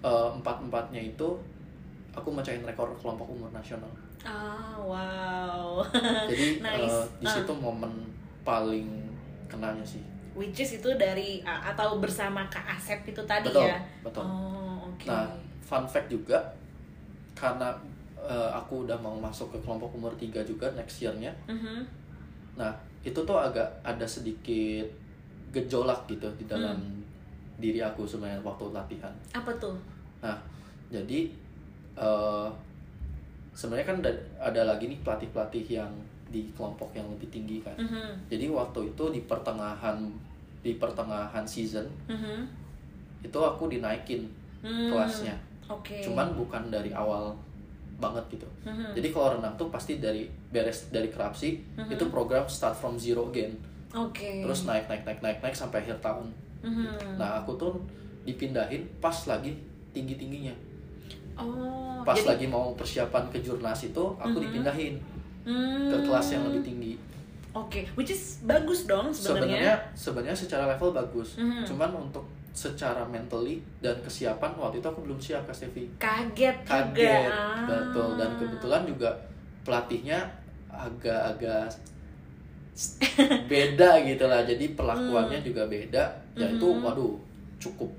uh, empat-empatnya itu aku mecahin rekor kelompok umur nasional Ah, wow. jadi Nice. uh, di situ momen paling kenanya sih Which is itu dari uh, atau bersama Kak Asep itu tadi Betul, ya. betul. Oh, oke. Nah, fun fact juga karena uh, aku udah mau masuk ke kelompok umur 3 juga next year-nya. Mhm. Nah, itu tuh agak ada sedikit gejolak gitu di dalam Hmm. Diri aku sebenarnya waktu latihan. Apa tuh? Nah, jadi uh, sebenarnya kan ada, ada lagi nih pelatih-pelatih yang di kelompok yang lebih tinggi kan. Mhm. Jadi waktu itu di pertengahan di pertengahan season Mhm. itu aku dinaikin Hmm. kelasnya. Oke. cuman bukan dari awal banget gitu Mhm. jadi kalau renang tuh pasti dari beres dari kerapsi Mhm. itu program start from zero again Oke. terus naik naik naik naik naik sampai akhir tahun Mhm. nah aku tuh dipindahin pas lagi tinggi tingginya Oh. pas jadi- lagi mau persiapan ke jurnas itu aku Mhm. dipindahin Hmm. ke kelas yang lebih tinggi Oke, which is bagus dong sebenarnya sebenarnya. sebenarnya secara level bagus Mhm. cuman untuk secara mentally dan kesiapan waktu itu aku belum siap Kak Stevi Kaget, kaget juga. Ah. betul dan kebetulan juga pelatihnya agak-agak beda gitu lah. Jadi perlakuannya juga beda. Ya itu Hmm. waduh cukup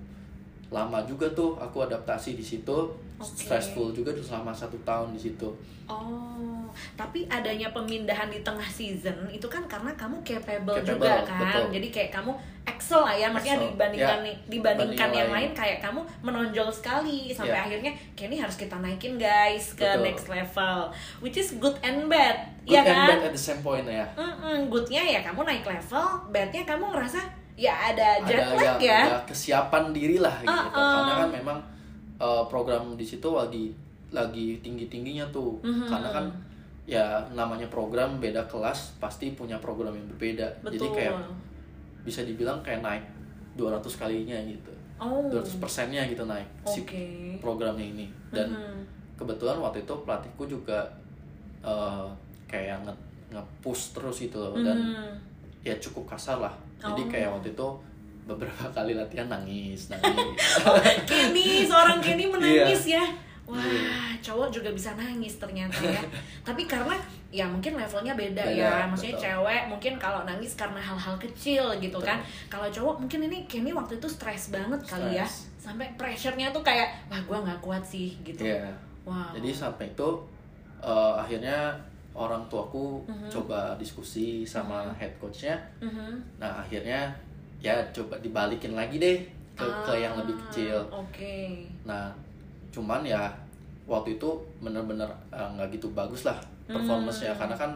lama juga tuh aku adaptasi di situ Oke. stressful juga tuh selama satu tahun di situ Oh, tapi adanya pemindahan di tengah season itu kan karena kamu capable, Capable, juga kan. betul. Jadi kayak kamu excel lah ya, maksudnya Excel, dibandingkan ya. dibandingkan Banding yang lain lain. kayak kamu menonjol sekali sampai Ya. akhirnya kayak ini harus kita naikin guys ke Betul. next level, which is good and bad, good ya and kan? bad at the same point ya Mm-mm, goodnya ya kamu naik level, badnya kamu ngerasa ya ada jet ada lag ya. ya kesiapan diri lah gitu Uh-uh. karena kan memang uh, program di situ lagi lagi tinggi tingginya tuh Mhm. karena kan ya namanya program beda kelas pasti punya program yang berbeda jadi Betul. kayak bisa dibilang kayak naik 200 kalinya gitu oh. 200 persennya gitu naik si Oke. programnya ini dan Mhm. kebetulan waktu itu pelatihku juga uh, kayak nge nge-push terus gitu loh dan Mhm. ya cukup kasar lah jadi Oh. kayak waktu itu beberapa kali latihan nangis nangis Oh, Kenny, seorang Kenny menangis Iya. ya. Wah, cowok juga bisa nangis ternyata ya. Tapi karena ya mungkin levelnya beda, ya. Maksudnya betul. cewek mungkin kalau nangis karena hal-hal kecil gitu Betul. kan. Kalau cowok mungkin ini Kenny waktu itu stres banget kali ya. Sampai pressure-nya tuh kayak wah gua nggak kuat sih gitu. Iya. Wow. jadi sampai itu uh, akhirnya orang tuaku Mhm. coba diskusi sama head coachnya Mhm. nah akhirnya ya coba dibalikin lagi deh ke, ke yang lebih Ah, kecil Oke. nah cuman ya waktu itu bener-bener uh, nggak gitu bagus lah performance-nya Hmm. karena kan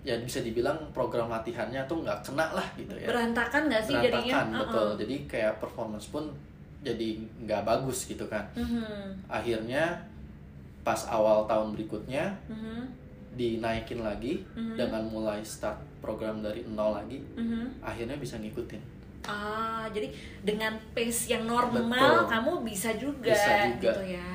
ya bisa dibilang program latihannya tuh nggak kena lah gitu ya Berantakan nggak sih jadinya? berantakan betul Uh-uh. jadi kayak performance pun jadi nggak bagus gitu kan Mhm. akhirnya pas awal tahun berikutnya Mhm. dinaikin lagi Mhm. dengan mulai start program dari nol lagi Mhm. akhirnya bisa ngikutin Ah, jadi dengan pace yang normal Betul. kamu bisa juga, Bisa juga. gitu ya.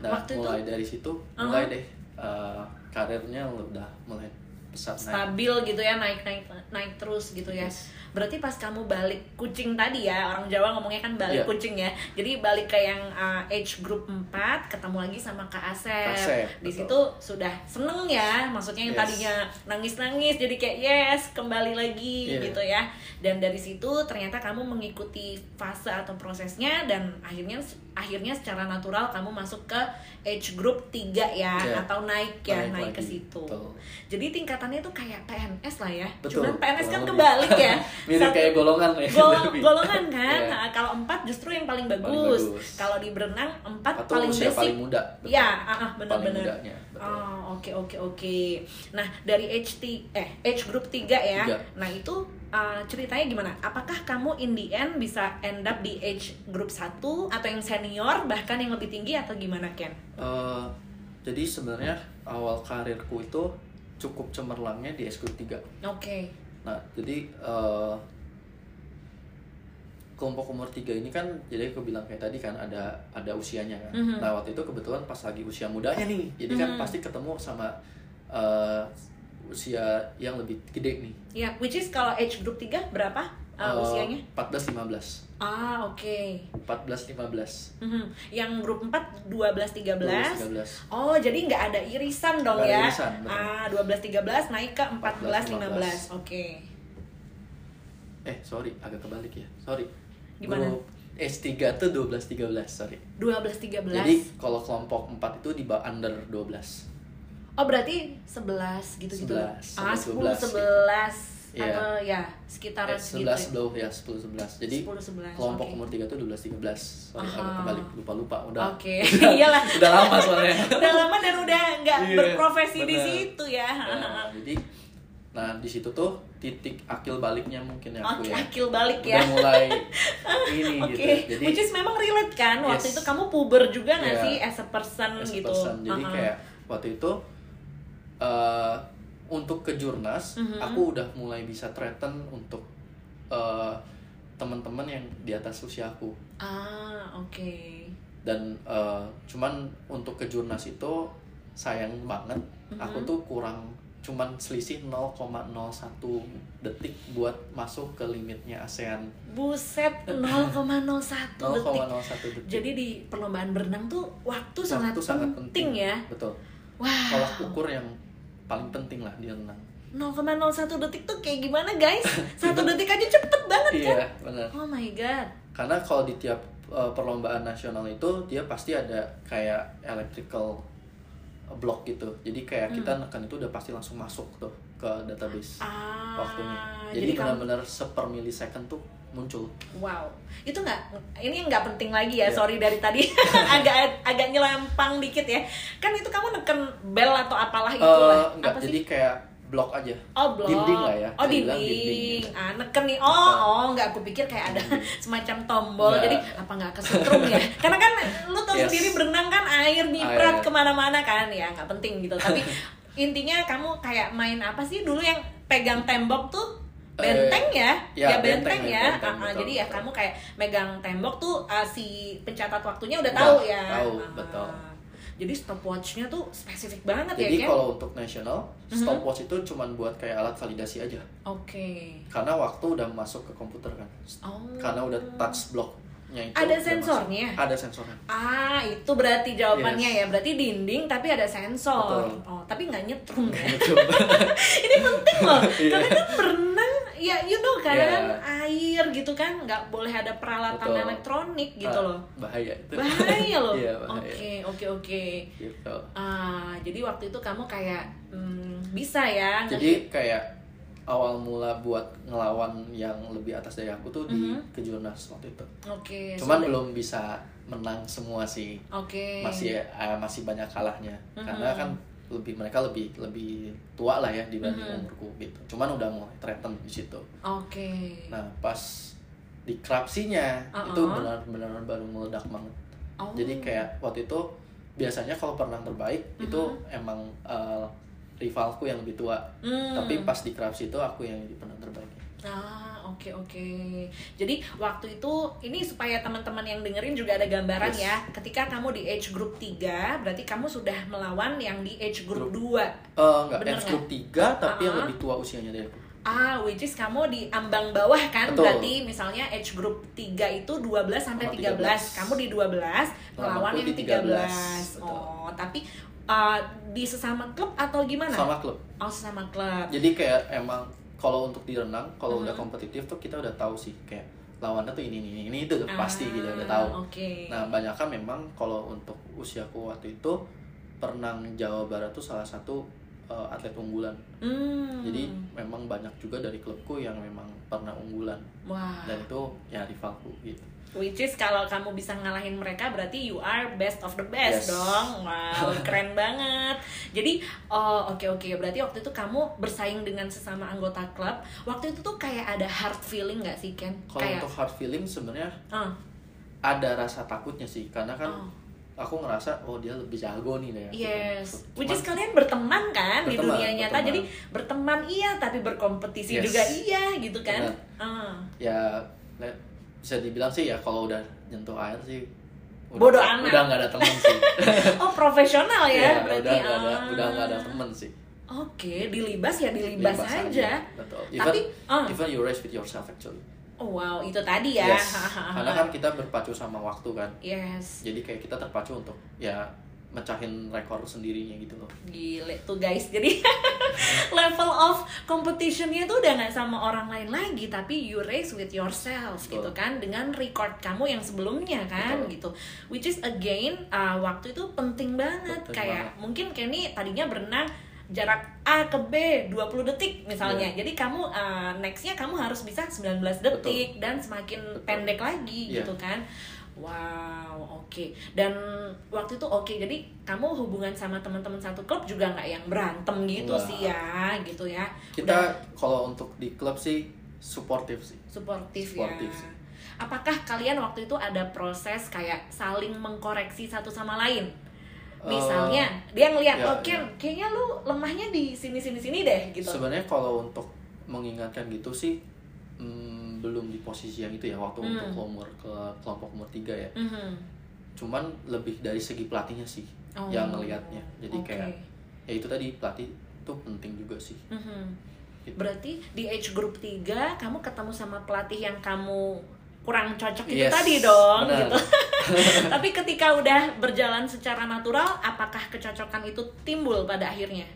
nah Waktu itu- mulai dari situ Uh-huh. mulai deh uh, karirnya udah mulai pesat naik Stabil gitu ya, naik naik naik terus gitu ya. Berarti pas kamu balik kucing tadi ya, orang Jawa ngomongnya kan balik Iya. kucing ya. Jadi balik ke yang uh, age group 4, ketemu lagi sama Kak Asep. Asep, Di betul. situ sudah seneng ya, maksudnya yang Yes. tadinya nangis-nangis jadi kayak yes, kembali lagi Iya. gitu ya. Dan dari situ ternyata kamu mengikuti fase atau prosesnya dan akhirnya akhirnya secara natural kamu masuk ke age group 3 ya Iya. atau naik ya, Naik naik, ke situ. betul. Jadi tingkatan pendekatannya tuh kayak PNS lah ya. Betul, Cuman PNS kan kebalik ya. Mirip Satu- kayak golongan ya. Gol- golongan kan. Iya. Nah, kalau empat justru yang paling Paling bagus. bagus. Kalau di berenang empat Atau paling basic. paling muda. betul. Ya, ah, ah, benar-benar. Oh, oke oke oke. Nah, dari age T eh age group 3 ya. Tiga. Nah, itu uh, ceritanya gimana? Apakah kamu in the end bisa end up di age group 1 atau yang senior bahkan yang lebih tinggi atau gimana, Ken? Eh, jadi sebenarnya awal karirku itu cukup cemerlangnya di S 3 Oke. Nah, jadi eh, kelompok umur tiga ini kan, jadi aku bilang kayak tadi kan ada ada usianya kan. Mhm. Nah waktu itu kebetulan pas lagi usia mudanya nih, jadi kan Mhm. pasti ketemu sama eh, usia yang lebih gede nih. Ya, which is kalau age group 3 berapa uh, Eh, usianya? 14 15. Ah, oke. 14 15. Mhm. Yang grup 4 12 13. 13. Oh, jadi nggak ada irisan dong ada ya? irisan, betul. ah, 12 13 naik ke 14 15. 15. Oke. Eh, sorry, agak kebalik ya. Sorry. Gimana? Grup S3 tuh 12 13, sorry. 12 13. Jadi kalau kelompok 4 itu di bawah under 12. Oh berarti 11 gitu-gitu. 11, ah 10 12 11 Iya. atau ya sekitaran Eh, segitu. 11 ya. sebelum ya 10 11. Jadi 10 11. kelompok oke. umur 3 tuh 12 13. Sorry Aha. agak kebalik lupa-lupa udah. Oke, udah, iyalah. Udah lama soalnya. Udah lama dan udah nggak Iya, berprofesi di benar. situ ya. Nah, jadi nah di situ tuh titik akil baliknya mungkin ya aku Oke, ya. akil balik ya. Udah mulai ini Oke, gitu. Jadi which is memang relate kan waktu Yes. itu kamu puber juga nggak Iya. sih as a person as a gitu. person. Jadi Uh-uh. kayak waktu itu eh untuk ke jurnas Mhm. aku udah mulai bisa threaten untuk eh teman-teman yang di atas usia aku. ah oke. dan eh, cuman untuk ke jurnas itu sayang banget aku Mhm. tuh kurang cuman selisih 0,01 detik buat masuk ke limitnya ASEAN Buset 0,01 detik. 0,01 detik Jadi di perlombaan berenang tuh waktu, sangat, Waktu sangat penting, ya. betul Wah. tolak ukur yang paling penting lah di renang 0,01 detik tuh kayak gimana guys? Satu detik aja cepet banget kan? iya benar Oh my god. karena kalau di tiap eh, perlombaan nasional itu dia pasti ada kayak electrical block gitu jadi kayak kita Hmm. nekan itu udah pasti langsung masuk tuh ke database Ah. waktunya. Jadi, Jadi kamu benar-benar seper millisecond tuh muncul. wow. Itu nggak ini nggak penting lagi ya. Iya. Sorry dari tadi agak agak nyelempang dikit ya. Kan itu kamu neken bel atau apalah Eh itulah. enggak, Apa jadi sih? kayak blok aja. Oh blok. dinding lah ya, Oh dinding. dinding. Ah neken nih. Oh Neken. oh nggak aku pikir kayak ada semacam tombol. Nggak. Jadi apa nggak kesetrum ya? Karena kan lu tau Yes. sendiri berenang kan air nyiprat ke mana-mana kan ya nggak penting gitu. Tapi intinya kamu kayak main apa sih dulu yang pegang tembok tuh benteng ya, ya, ya benteng, benteng, ya. benteng, Ah, ah, betul, jadi ya betul. kamu kayak megang tembok tuh ah, si pencatat waktunya udah, Udah, tahu ya. tahu, Ah. betul. Jadi stopwatchnya tuh spesifik banget Jadi ya, Ken? kalau untuk nasional, Mhm. stopwatch itu cuman buat kayak alat validasi aja. Oke. Karena waktu udah masuk ke komputer kan. Oh. Karena udah touch blocknya itu. Ada sensornya? masuk. Ada sensornya. Ah, itu berarti jawabannya Yes. ya. Berarti dinding tapi ada sensor. Betul. Oh, tapi nggak nyetrum kan? Ini penting loh. Iya. Karena kan berenang ya you know kan Iya. kan air gitu kan nggak boleh ada peralatan Betul. elektronik gitu Ah, loh. Bahaya itu. Bahaya loh. Iya. Oke, oke, oke. Gitu. Ah, jadi waktu itu kamu kayak hmm, bisa ya Jadi kayak awal mula buat ngelawan yang lebih atas dari aku tuh di Mhm. kejurnas waktu itu. Oke. Cuman so- belum bisa menang semua sih. Oke. Masih eh, masih banyak kalahnya. Mhm. Karena kan lebih mereka lebih lebih tua lah ya dibanding Mhm. umurku gitu. Cuman udah mulai threaten di situ. Oke. Nah, pas di krapsinya Uh-uh. itu benar-benar baru meledak banget. Oh. Jadi kayak waktu itu biasanya kalau perenang terbaik itu Mhm. emang eh, rivalku yang lebih tua. Hmm. Tapi pas di krapsi itu aku yang jadi perenang terbaik. Ah, oke oke. Jadi waktu itu ini supaya teman-teman yang dengerin juga ada gambaran Yes. ya. Ketika kamu di age group 3, berarti kamu sudah melawan yang di age group 2. Eh enggak, Bener age group 3 tapi yang Uh-uh. lebih tua usianya dari aku. Ah, which is kamu di ambang bawah kan? Betul. Berarti misalnya age group 3 itu 12 sampai Sama 13. 13. Kamu di 12, melawan aku yang di 13. 13. Betul. Oh, tapi uh, di sesama klub atau gimana? Sama klub. Oh, sesama klub. Jadi kayak emang kalau untuk di renang, kalau udah Mhm. kompetitif tuh kita udah tahu sih kayak lawannya tuh ini ini ini itu udah pasti Ah, gitu udah tahu. Oke. Nah, banyak kan memang kalau untuk usiaku waktu itu perenang Jawa Barat tuh salah satu uh, atlet unggulan. Hmm. Jadi memang banyak juga dari klubku yang memang pernah unggulan Wah. dan itu ya rivalku gitu. Which is kalau kamu bisa ngalahin mereka berarti you are best of the best Yes. dong. Wow, keren banget. Jadi oh oke oke berarti waktu itu kamu bersaing dengan sesama anggota klub. Waktu itu tuh kayak ada hard feeling nggak sih Ken? Kalau kayak untuk hard feeling sebenarnya Ah, ada rasa takutnya sih karena kan Oh. aku ngerasa oh dia lebih jago nih deh. Yes, Cuman- which is kalian berteman kan di Berteman, dunia nyata. berteman. Jadi berteman iya, tapi berkompetisi Yes. juga iya gitu kan? Benar. Ah. ya bisa dibilang sih ya kalau udah nyentuh air sih udah, Bodo amat. udah nggak ada temen sih Oh profesional ya, Iya, berarti. udah nggak ada ah. udah nggak ada temen sih Oke, dilibas ya dilibas, Bebas aja. betul even Tapi, ah. even you race with yourself actually Oh wow, itu tadi ya. yes karena kan kita berpacu sama waktu kan Yes. jadi kayak kita terpacu untuk ya mecahin rekor sendirinya gitu loh Gile tuh guys. Jadi level of competitionnya tuh udah nggak sama orang lain lagi, tapi you race with yourself Betul. gitu kan, dengan record kamu yang sebelumnya kan Betul. gitu. Which is again uh, waktu itu penting banget. Penting Kayak banget. mungkin Kenny tadinya berenang jarak A ke B 20 detik misalnya. Iya. Jadi kamu uh, nextnya kamu harus bisa 19 detik dan semakin Betul. pendek lagi Iya. gitu kan. Wow, oke. Dan waktu itu oke. Jadi kamu hubungan sama teman-teman satu klub juga nggak yang berantem gitu Nggak. sih ya, gitu ya. kita kalau untuk di klub sih suportif sih suportif, ya. sih. Apakah kalian waktu itu ada proses kayak saling mengkoreksi satu sama lain? Misalnya dia ngeliat, ya, oh Ken, ya. kayaknya lu lemahnya di sini sini sini deh gitu. Sebenarnya kalau untuk mengingatkan gitu sih mm, belum di posisi yang itu ya waktu Hmm. untuk umur ke kelompok umur tiga ya. Mhm. Cuman lebih dari segi pelatihnya sih Oh, yang ngelihatnya. Jadi oke. kayak ya itu tadi pelatih itu penting juga sih. Mhm. Gitu. Berarti di age group 3 kamu ketemu sama pelatih yang kamu kurang cocok itu Yes, tadi dong benar. gitu. Tapi ketika udah berjalan secara natural, apakah kecocokan itu timbul pada akhirnya?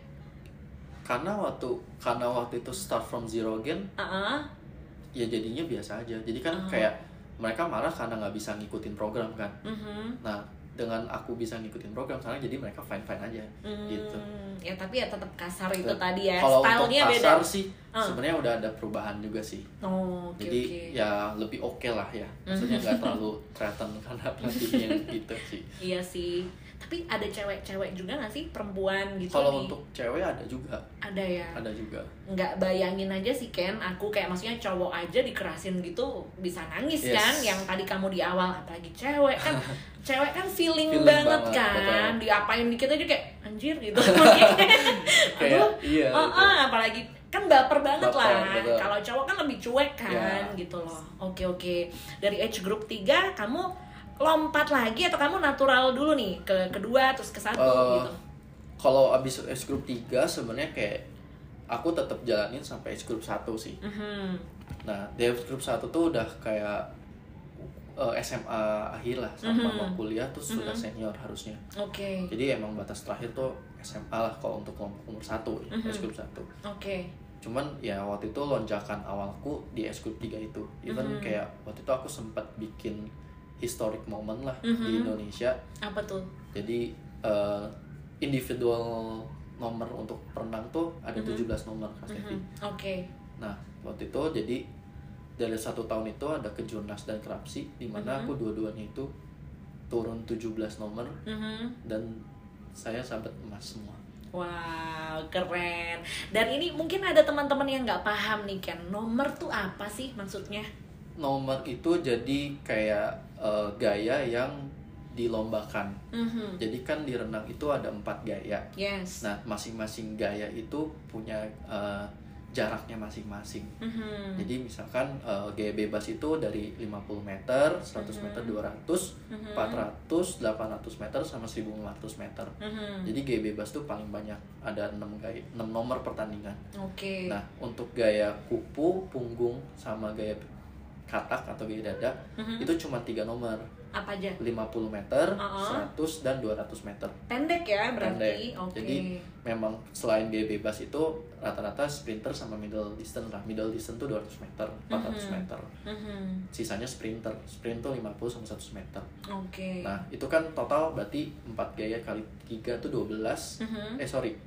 Karena waktu karena waktu itu start from zero again Uh-uh. Ya jadinya biasa aja. Jadi kan Oh. kayak mereka marah karena nggak bisa ngikutin program kan. Mhm. Nah dengan aku bisa ngikutin program sekarang jadi mereka fine fine aja gitu. Hmm, Ya tapi ya tetap kasar itu tadi ya. Kalau untuk Stylenya beda. sih Ah. sebenarnya udah ada perubahan juga sih. Oh, oke Jadi oke. ya lebih oke lah ya. Maksudnya nggak terlalu threaten karena pelatihnya gitu sih. Iya sih. Tapi ada cewek-cewek juga gak sih perempuan gitu Kalau untuk cewek ada juga, ada ya. ada juga. nggak bayangin aja sih Ken aku kayak maksudnya cowok aja dikerasin gitu bisa nangis Yes. kan yang tadi kamu di awal apalagi cewek kan cewek kan feeling, Feeling banget, banget, kan betul. diapain dikit aja kayak anjir gitu Kayak aduh iya. oh, oh, apalagi kan baper banget Baper, lah kalau cowok kan lebih cuek kan Ya. gitu loh oke oke dari age group 3 kamu lompat lagi atau kamu natural dulu nih ke kedua terus ke satu Eh, gitu Kalau abis S group 3 sebenarnya kayak aku tetap jalanin sampai S group 1 sih. Mhm. Nah, di S group 1 tuh udah kayak eh, SMA akhir lah sama Mhm. mau kuliah terus sudah Mhm. senior harusnya. oke Jadi emang batas terakhir tuh SMA lah kalau untuk kelompok umur 1 Mhm. S group 1. oke Cuman ya waktu itu lonjakan awalku di S group 3 itu. Even Mhm. kayak waktu itu aku sempat bikin historic moment lah di Mhm. Indonesia. apa tuh Jadi eh, individual nomor untuk perenang tuh ada Mhm. 17 nomor Stevi. Mhm. oke Nah, waktu itu jadi dari satu tahun itu ada kejurnas dan kerapsi di mana Mhm. aku dua-duanya itu turun 17 nomor Mhm. dan saya sahabat emas semua. Wow, keren. Dan ini mungkin ada teman-teman yang nggak paham nih Ken. Nomor tuh apa sih maksudnya? Nomor itu jadi kayak eh, gaya yang dilombakan. Mhm. Jadi kan di renang itu ada empat gaya. Yes. Nah, masing-masing gaya itu punya eh, jaraknya masing-masing. Mhm. Jadi misalkan eh, gaya bebas itu dari 50 meter, 100 Mhm. meter, 200, Mhm. 400, 800 meter sama 1500 meter. Mhm. Jadi gaya bebas tuh paling banyak, ada 6 gaya, 6 nomor pertandingan. Oke. Nah, untuk gaya kupu, punggung sama gaya katak atau gaya dada Mhm. itu cuma tiga nomor. Apa aja? 50 meter, Uh-uh. 100 dan 200 meter. Pendek ya berarti. Pendek. Oke. Jadi memang selain gaya bebas itu rata-rata sprinter sama middle distance lah. Middle distance tuh 200 meter, 400 Mhm. meter. Mhm. Sisanya sprinter. Sprint tuh 50 sama 100 meter. Oke. Nah, itu kan total berarti 4 gaya kali 3 tuh 12. Mhm. Eh sorry.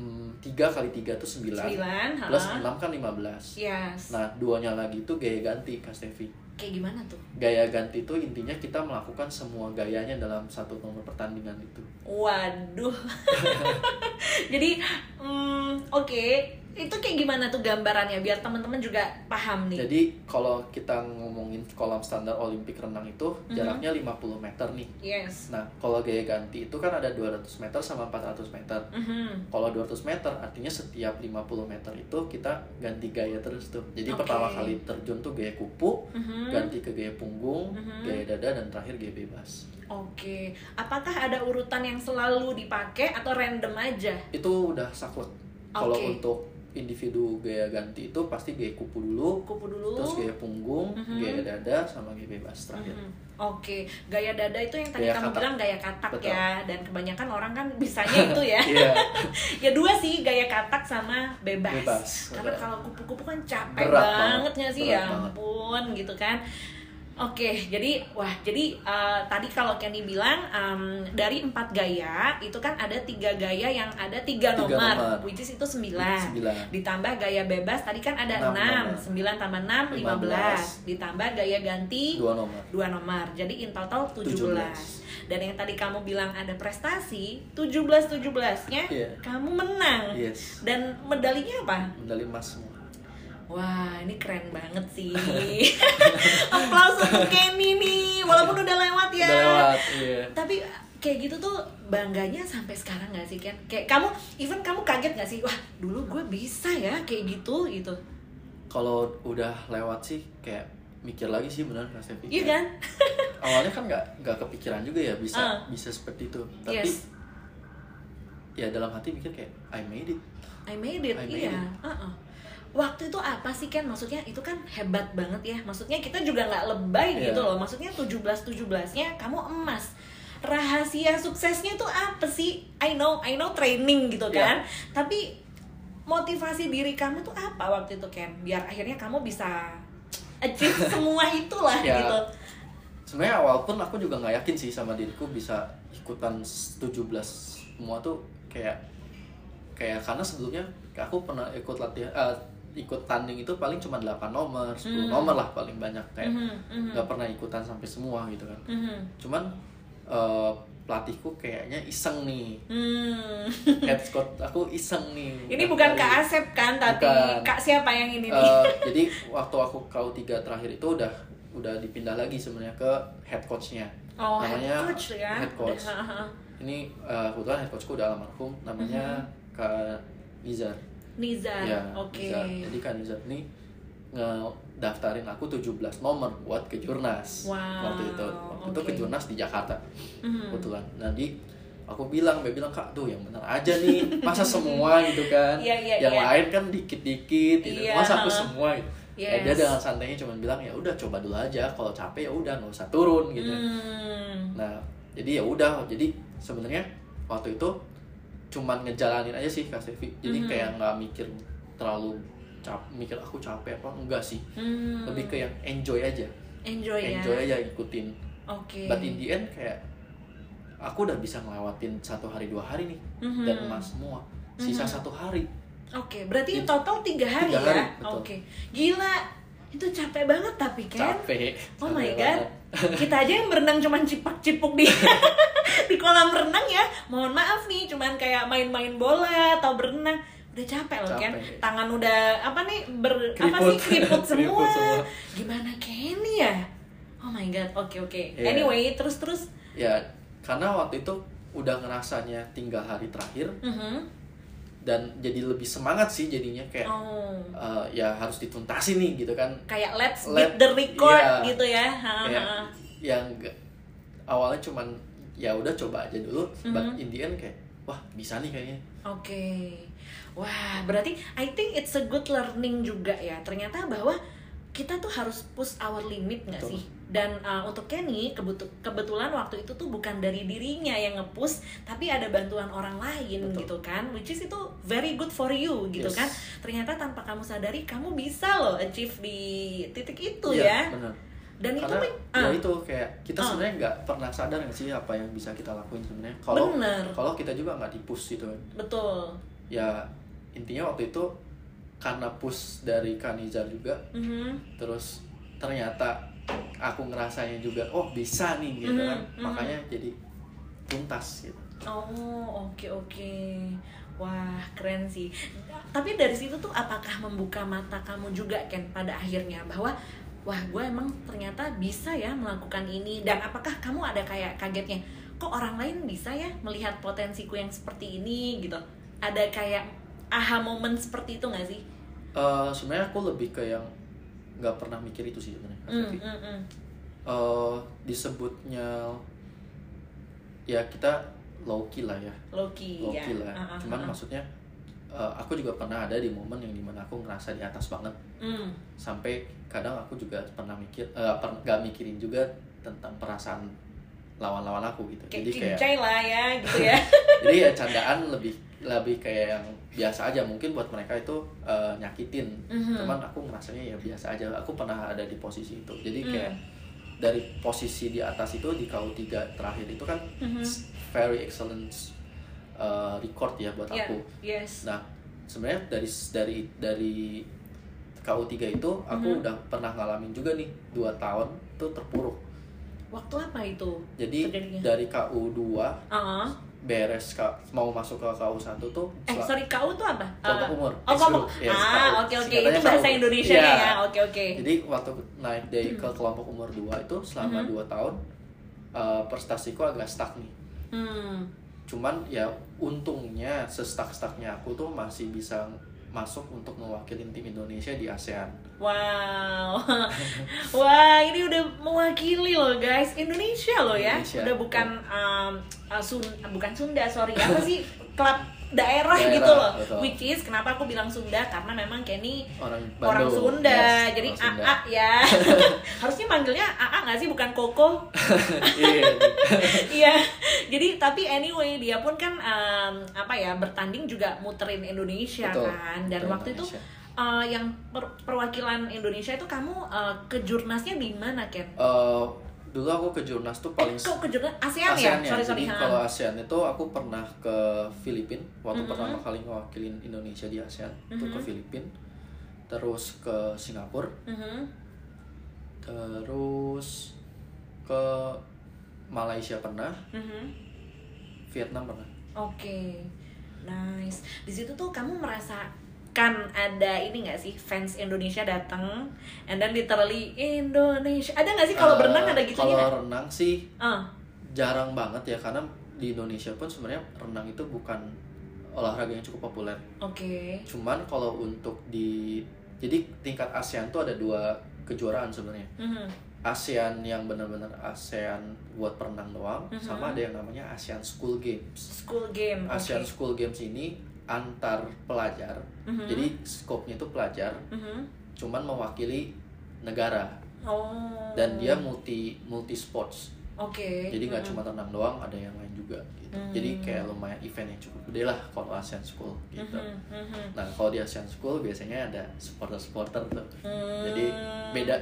Mm, tiga kali tiga tuh sembilan Sembilan, plus enam kan lima belas Yes. nah duanya lagi itu gaya ganti kak Stevi Kayak gimana tuh? gaya ganti itu intinya kita melakukan semua gayanya dalam satu nomor pertandingan itu Waduh. Jadi, hmm, oke. Itu kayak gimana tuh gambarannya biar teman-teman juga paham nih. jadi kalau kita ngomongin kolam standar olimpik renang itu Mhm. jaraknya 50 meter nih yes. nah kalau gaya ganti itu kan ada 200 meter sama 400 meter Mhm. kalau 200 meter artinya setiap 50 meter itu kita ganti gaya terus tuh jadi Oke. pertama kali terjun tuh gaya kupu Mhm. ganti ke gaya punggung Mhm. gaya dada dan terakhir gaya bebas Oke. Apakah ada urutan yang selalu dipakai atau random aja? itu udah saklek kalau Oke. untuk individu gaya ganti itu pasti gaya kupu dulu Kupu dulu. terus gaya punggung Mhm. gaya dada sama gaya bebas terakhir Mhm. Oke, gaya dada itu yang tadi Gaya kamu katak. bilang gaya katak Betul. ya, dan kebanyakan orang kan bisanya itu ya. Iya. ya dua sih, gaya katak sama bebas. Bebas, Karena kalau kupu-kupu kan capek Berat banget banget, nggak sih berat ya banget. ampun gitu kan. Oke, jadi wah jadi eh, tadi kalau Kenny bilang em, dari empat gaya itu kan ada tiga gaya yang ada tiga, Tiga nomor, nomor. which is itu sembilan. Sembilan. Ditambah gaya bebas tadi kan ada Enam enam, nomor. sembilan tambah enam, lima 15. belas. Ditambah gaya ganti dua nomor dua nomor. Jadi in total 17. 17. Dan yang tadi kamu bilang ada prestasi, 17 17-nya Iya. kamu menang. yes Dan medalinya apa? medali emas semua Wah, ini keren banget sih. Aplaus untuk Kenny nih, walaupun udah lewat ya. udah lewat iya Tapi kayak gitu tuh bangganya sampai sekarang gak sih Ken? Kayak kamu, even kamu kaget gak sih? Wah, dulu gue bisa ya kayak gitu gitu. kalau udah lewat sih kayak mikir lagi sih benar Kak Stevi Iya kan? awalnya kan nggak nggak kepikiran juga ya bisa Ah. bisa seperti itu tapi Yes. ya dalam hati mikir kayak I made it I made it, I made iya. it. Uh-uh. Waktu itu apa sih kan? Maksudnya itu kan hebat banget ya. Maksudnya kita juga nggak lebay Iya. gitu loh. Maksudnya 17 17-nya kamu emas. Rahasia suksesnya tuh apa sih? I know, I know training gitu Iya. kan. Tapi motivasi diri kamu tuh apa waktu itu Ken? Biar akhirnya kamu bisa achieve semua itulah Ya. gitu. sebenarnya awal pun aku juga nggak yakin sih sama diriku bisa ikutan 17 semua tuh kayak kayak karena sebelumnya aku pernah ikut latihan eh, ikut tanding itu paling cuma 8 nomor 10 Hmm. nomor lah paling banyak kayak Mhm, mhm. nggak pernah ikutan sampai semua gitu kan Mhm. cuman eh, pelatihku kayaknya iseng nih Hmm. head coach aku iseng nih Ini bukan Kak Asep kan, tapi Bukan. Kak siapa yang ini nih? Eh, jadi waktu aku kau tiga terakhir itu udah udah dipindah lagi sebenarnya ke head coachnya Oh, head namanya coach ya. head coach ini eh, kebetulan head coachku udah almarhum namanya Kak Nizar Nizar. ya Mm-hmm. Oke. Nizar. jadi Kak Nizar ini ngedaftarin aku 17 nomor buat ke Jurnas Wow, waktu itu waktu itu oke. ke Jurnas di Jakarta Mhm. kebetulan jadi aku bilang dia bilang kak tuh yang benar aja nih masa semua gitu kan Iya, iya, yang iya. lain kan dikit-dikit gitu Iya, masa aku semua gitu Ya, Yes. dia dengan santainya cuma bilang ya udah coba dulu aja kalau capek ya udah nggak usah turun gitu Hmm. nah jadi ya udah jadi sebenarnya waktu itu cuman ngejalanin aja sih kak Stevi jadi Mhm. kayak nggak mikir terlalu cap mikir aku capek apa enggak sih Hmm. lebih ke yang enjoy aja enjoy, ya. enjoy aja ikutin Oke. but in the end kayak aku udah bisa ngelewatin satu hari dua hari nih Mhm. dan emas semua sisa Mhm. satu hari Oke, berarti Itu- total tiga hari tiga ya? hari, betul. Oke. Gila. Itu capek banget tapi kan? capek Oh capek my god. banget. Kita aja yang berenang cuman cipak-cipuk di di kolam renang ya. Mohon maaf nih, cuman kayak main-main bola atau berenang. Udah capek loh kan? Tangan udah apa nih ber apa Keriput. sih keriput semua. Semua. Gimana Kenny ya? Oh my god. Oke oke. Iya. Anyway, terus-terus ya karena waktu itu udah ngerasanya tinggal hari terakhir Mhm. Dan jadi lebih semangat sih jadinya kayak Oh. eh, ya harus dituntasin nih gitu kan Kayak let's Let- beat the record iya. gitu ya. Kayak yang awalnya cuman ya udah coba aja dulu but Mhm. in the end kayak wah bisa nih kayaknya Oke. Wah, berarti I think it's a good learning juga ya. Ternyata bahwa kita tuh harus push our limit nggak Betul. sih? Dan uh, untuk Kenny kebetu- kebetulan waktu itu tuh bukan dari dirinya yang nge-push, tapi ada bantuan orang lain Betul. gitu kan. Which is itu very good for you gitu Yes. kan. Ternyata tanpa kamu sadari kamu bisa loh achieve di titik itu Iya, ya. benar Dan itu karena men- ya ah, itu kayak kita Ah. sebenarnya nggak pernah sadar nggak sih apa yang bisa kita lakuin sebenarnya kalau Bener. kalau kita juga nggak dipush gitu kan betul. ya intinya waktu itu karena push dari Kanizar juga Mhm. terus ternyata aku ngerasanya juga oh bisa nih gitu Mhm, kan mhm. makanya jadi tuntas gitu Oh, oke oke. Wah, keren sih. Tapi dari situ tuh apakah membuka mata kamu juga Ken pada akhirnya bahwa wah, gue emang ternyata bisa ya melakukan ini dan apakah kamu ada kayak kagetnya kok orang lain bisa ya melihat potensiku yang seperti ini gitu. Ada kayak aha moment seperti itu gak sih? Eh, sebenarnya aku lebih ke yang nggak pernah mikir itu sih sebenarnya Sofi. hmm, hmm. Eh, disebutnya ya kita low key lah ya low ya. key lah Ah, ah, cuman ah. maksudnya eh, aku juga pernah ada di momen yang di mana aku ngerasa di atas banget Hmm, sampai kadang aku juga pernah mikir eh, per- nggak mikirin juga tentang perasaan lawan-lawan aku gitu kayak jadi kayak lah ya gitu ya. jadi ya candaan lebih lebih kayak yang biasa aja mungkin buat mereka itu eh, nyakitin Mhm. cuman aku ngerasanya ya biasa aja aku pernah ada di posisi itu jadi Hmm. kayak dari posisi di atas itu di KU3 terakhir itu kan Mhm. very excellent eh, record ya buat Ya, aku yes. nah sebenarnya dari dari dari KU3 itu aku Mhm. udah pernah ngalamin juga nih dua tahun tuh terpuruk Waktu apa itu? jadi Terjadinya? dari KU2 Ah. Beres Kak, mau masuk ke KU1 tuh Eh sorry KU tuh apa? Kelompok Ah, umur. Oh kelompok. Yes, ah KU. oke oke itu bahasa KU. Indonesia Iya. ya. Oke oke. Jadi waktu naik dari ke kelompok umur 2 itu selama Mhm. 2 tahun eh, prestasiku agak stuck nih. Hmm. Cuman ya untungnya sestak-staknya aku tuh masih bisa masuk untuk mewakili tim Indonesia di ASEAN. Wow. Wah, ini udah mewakili loh guys Indonesia loh ya. Indonesia. Udah bukan um, uh, Sun bukan Sunda, sorry. Apa sih? Klub daerah, Daerah, gitu loh. betul. Which is kenapa aku bilang Sunda karena memang Kenny Orang orang Bandung. Sunda. Yes, Jadi orang Sunda. AA ya. Harusnya manggilnya AA nggak sih bukan Koko? Iya. Iya, jadi tapi anyway dia pun kan em, apa ya bertanding juga muterin Indonesia Betul, kan dan muterin waktu itu Indonesia. eh, yang per- perwakilan Indonesia itu kamu eh, ke jurnasnya di mana Ken? Eh, dulu aku ke Jurnas tuh paling Eh, ke jurnas ASEAN, ASEAN ya? Sorry sorry. Kalau ASEAN itu aku pernah ke Filipina waktu Mhm. pertama kali ngewakilin Indonesia di ASEAN itu ke. Filipina, terus ke Singapura, Mhm. terus ke Malaysia pernah, Mhm. Vietnam pernah. Oke, nice. Di situ tuh kamu merasakan ada ini nggak sih fans Indonesia datang, and then literally Indonesia. Ada nggak sih kalau Eh, berenang ada gitu Kalau renang sih Ah, jarang banget ya karena di Indonesia pun sebenarnya renang itu bukan olahraga yang cukup populer. oke. Cuman kalau untuk di jadi tingkat ASEAN tuh ada dua kejuaraan sebenarnya. Mhm. ASEAN yang benar-benar ASEAN buat perenang doang, Mhm. sama ada yang namanya ASEAN School Games. School game. oke. ASEAN School Games ini antar pelajar, Mhm. jadi skopnya itu pelajar, Mhm. cuman mewakili negara Oh. dan dia multi multi sports. Oke. Jadi nggak Mhm. cuma renang doang, ada yang lain juga. Gitu. Hmm. Jadi kayak lumayan event yang cukup gede lah kalau ASEAN School gitu. Mhm, mhm. Nah kalau di ASEAN School biasanya ada supporter-supporter tuh. Hmm. Jadi beda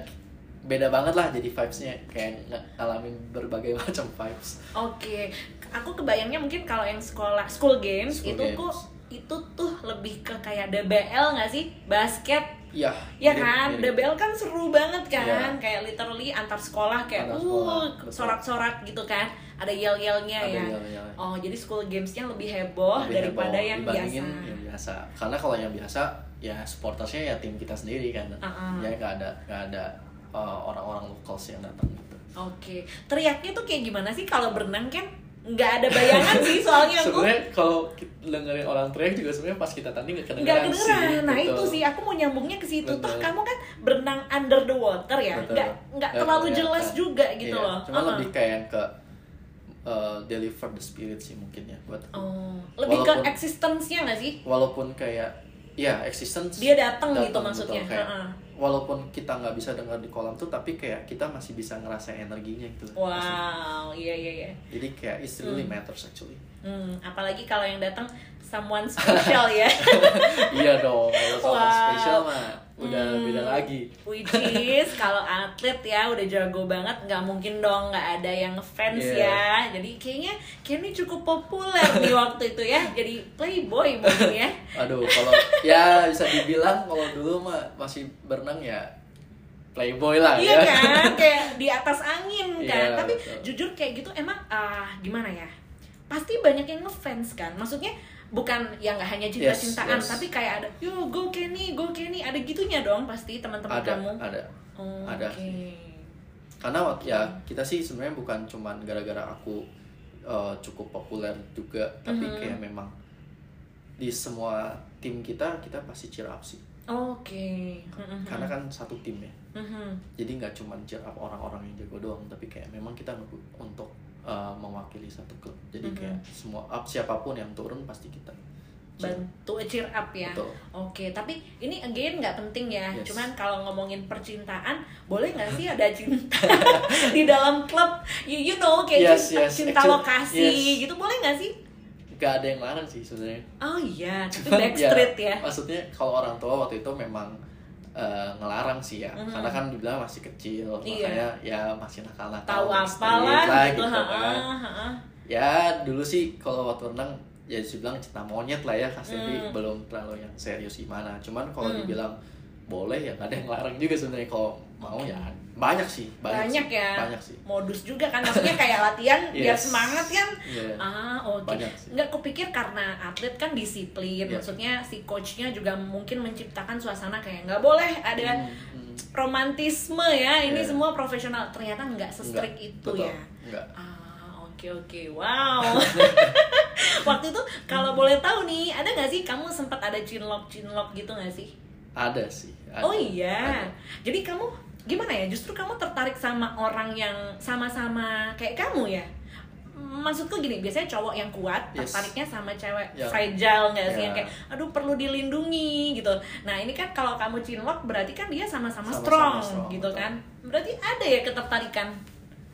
beda banget lah jadi vibesnya kayak ng- ngalamin berbagai macam vibes. Oke, aku kebayangnya mungkin kalau yang sekolah school games School itu games. kok itu tuh lebih ke kayak DBL nggak sih basket Iya. ya mirip- kan mirip. DBL kan seru banget kan Iya. kayak literally antar sekolah kayak Antar sekolah, uh sorak-sorak gitu kan ada yel-yelnya ya yel-yel. oh jadi school gamesnya lebih heboh Lebih daripada heboh yang biasa yang biasa. Karena kalau yang biasa ya supportersnya ya tim kita sendiri kan. Uh-uh. Ya nggak ada nggak ada uh, orang-orang locals yang datang gitu. oke teriaknya tuh kayak gimana sih kalau berenang kan nggak ada bayangan sih soalnya aku Sebenarnya kalau dengerin orang teriak juga sebenarnya pas kita tanding nggak nggak kedengeran kedengeran sih. nah gitu. itu sih aku mau nyambungnya ke situ toh Betul. kamu kan berenang under the water ya nggak nggak terlalu jelas juga gitu Iya, loh Cuma Uh-uh. lebih kayak ke uh, deliver the spirit sih mungkin ya buat aku. oh lebih Walaupun- ke existence-nya nggak sih Walaupun kayak ya existence dia datang gitu maksudnya betul, kayak, Uh-uh. Walaupun kita nggak bisa dengar di kolam tuh tapi kayak kita masih bisa ngerasain energinya gitu. Wow iya iya iya. Jadi kayak it really matters actually. Hmm, apalagi kalau yang datang someone special ya. Iya dong kalau soal Wow. spesial mah udah Hmm. beda lagi. Which is kalau atlet ya udah jago banget nggak mungkin dong nggak ada yang fans Yeah. ya. Jadi kayaknya Kenny cukup populer di waktu itu ya. Jadi playboy mungkin ya. Aduh kalau ya bisa dibilang kalau dulu mah masih berenang ya playboy lah iya ya. kan kayak di atas angin kan. Iya, tapi betul. jujur kayak gitu emang ah gimana ya? Pasti banyak yang ngefans kan. Maksudnya bukan yang nggak hanya cinta-cintaan Yes, yes. tapi kayak ada yo go Kenny go Kenny ada gitunya dong pasti teman-teman kamu ada Oh, ada sih. karena waktu ya kita sih sebenarnya bukan cuman gara-gara aku uh, cukup populer juga tapi Mhm. kayak memang di semua tim kita kita pasti cheer up sih oke Mhm. karena kan satu tim ya Mhm. jadi nggak cuma cheer up orang-orang yang jago doang tapi kayak memang kita untuk uh, mewakili satu klub jadi Mhm. kayak semua up siapa pun yang turun pasti kita bantu cheer up ya. Betul. Oke, tapi ini again nggak penting ya. Yes. Cuman kalau ngomongin percintaan, boleh nggak sih ada cinta di dalam klub? You, you know kayak Yes, cinta, yes. cinta Actually, lokasi yes. gitu boleh nggak sih? nggak ada yang larang sih sebenarnya Oh iya, tapi Cuman backstreet ya. maksudnya kalau orang tua waktu itu memang eh, ngelarang sih ya Mhm. karena kan dibilang masih kecil Iya. makanya ya masih nakal-nakal Tahu apalah lah gitu, gitu ha, kan ha, ha. ya dulu sih kalau waktu renang ya dibilang cinta monyet lah ya Kak Stevi Hmm. belum terlalu yang serius gimana cuman kalau Hmm. dibilang boleh ya nggak ada yang larang juga sebenarnya kalau mau ya banyak sih banyak, Banyak, sih, ya. banyak sih Modus juga kan maksudnya kayak latihan biar Yes. semangat kan. Iya. Ah, oke. Sih. Nggak kupikir karena atlet kan disiplin. Iya. Maksudnya si coachnya juga mungkin menciptakan suasana kayak nggak boleh ada Hmm, hmm. romantisme ya ini Iya. semua profesional ternyata nggak se-strict Nggak, itu betul. ya Nggak. ah oke oke wow waktu itu kalau boleh tahu nih ada nggak sih kamu sempat ada chinlock chinlock gitu nggak sih ada sih ada. oh iya Ada. jadi kamu gimana ya justru kamu tertarik sama orang yang sama-sama kayak kamu ya maksudku gini biasanya cowok yang kuat Yes. tertariknya sama cewek Yang- fragile nggak sih yang Ya. kayak aduh perlu dilindungi gitu nah ini kan kalau kamu cinlok berarti kan dia sama-sama strong, strong, gitu betul. kan berarti ada ya ketertarikan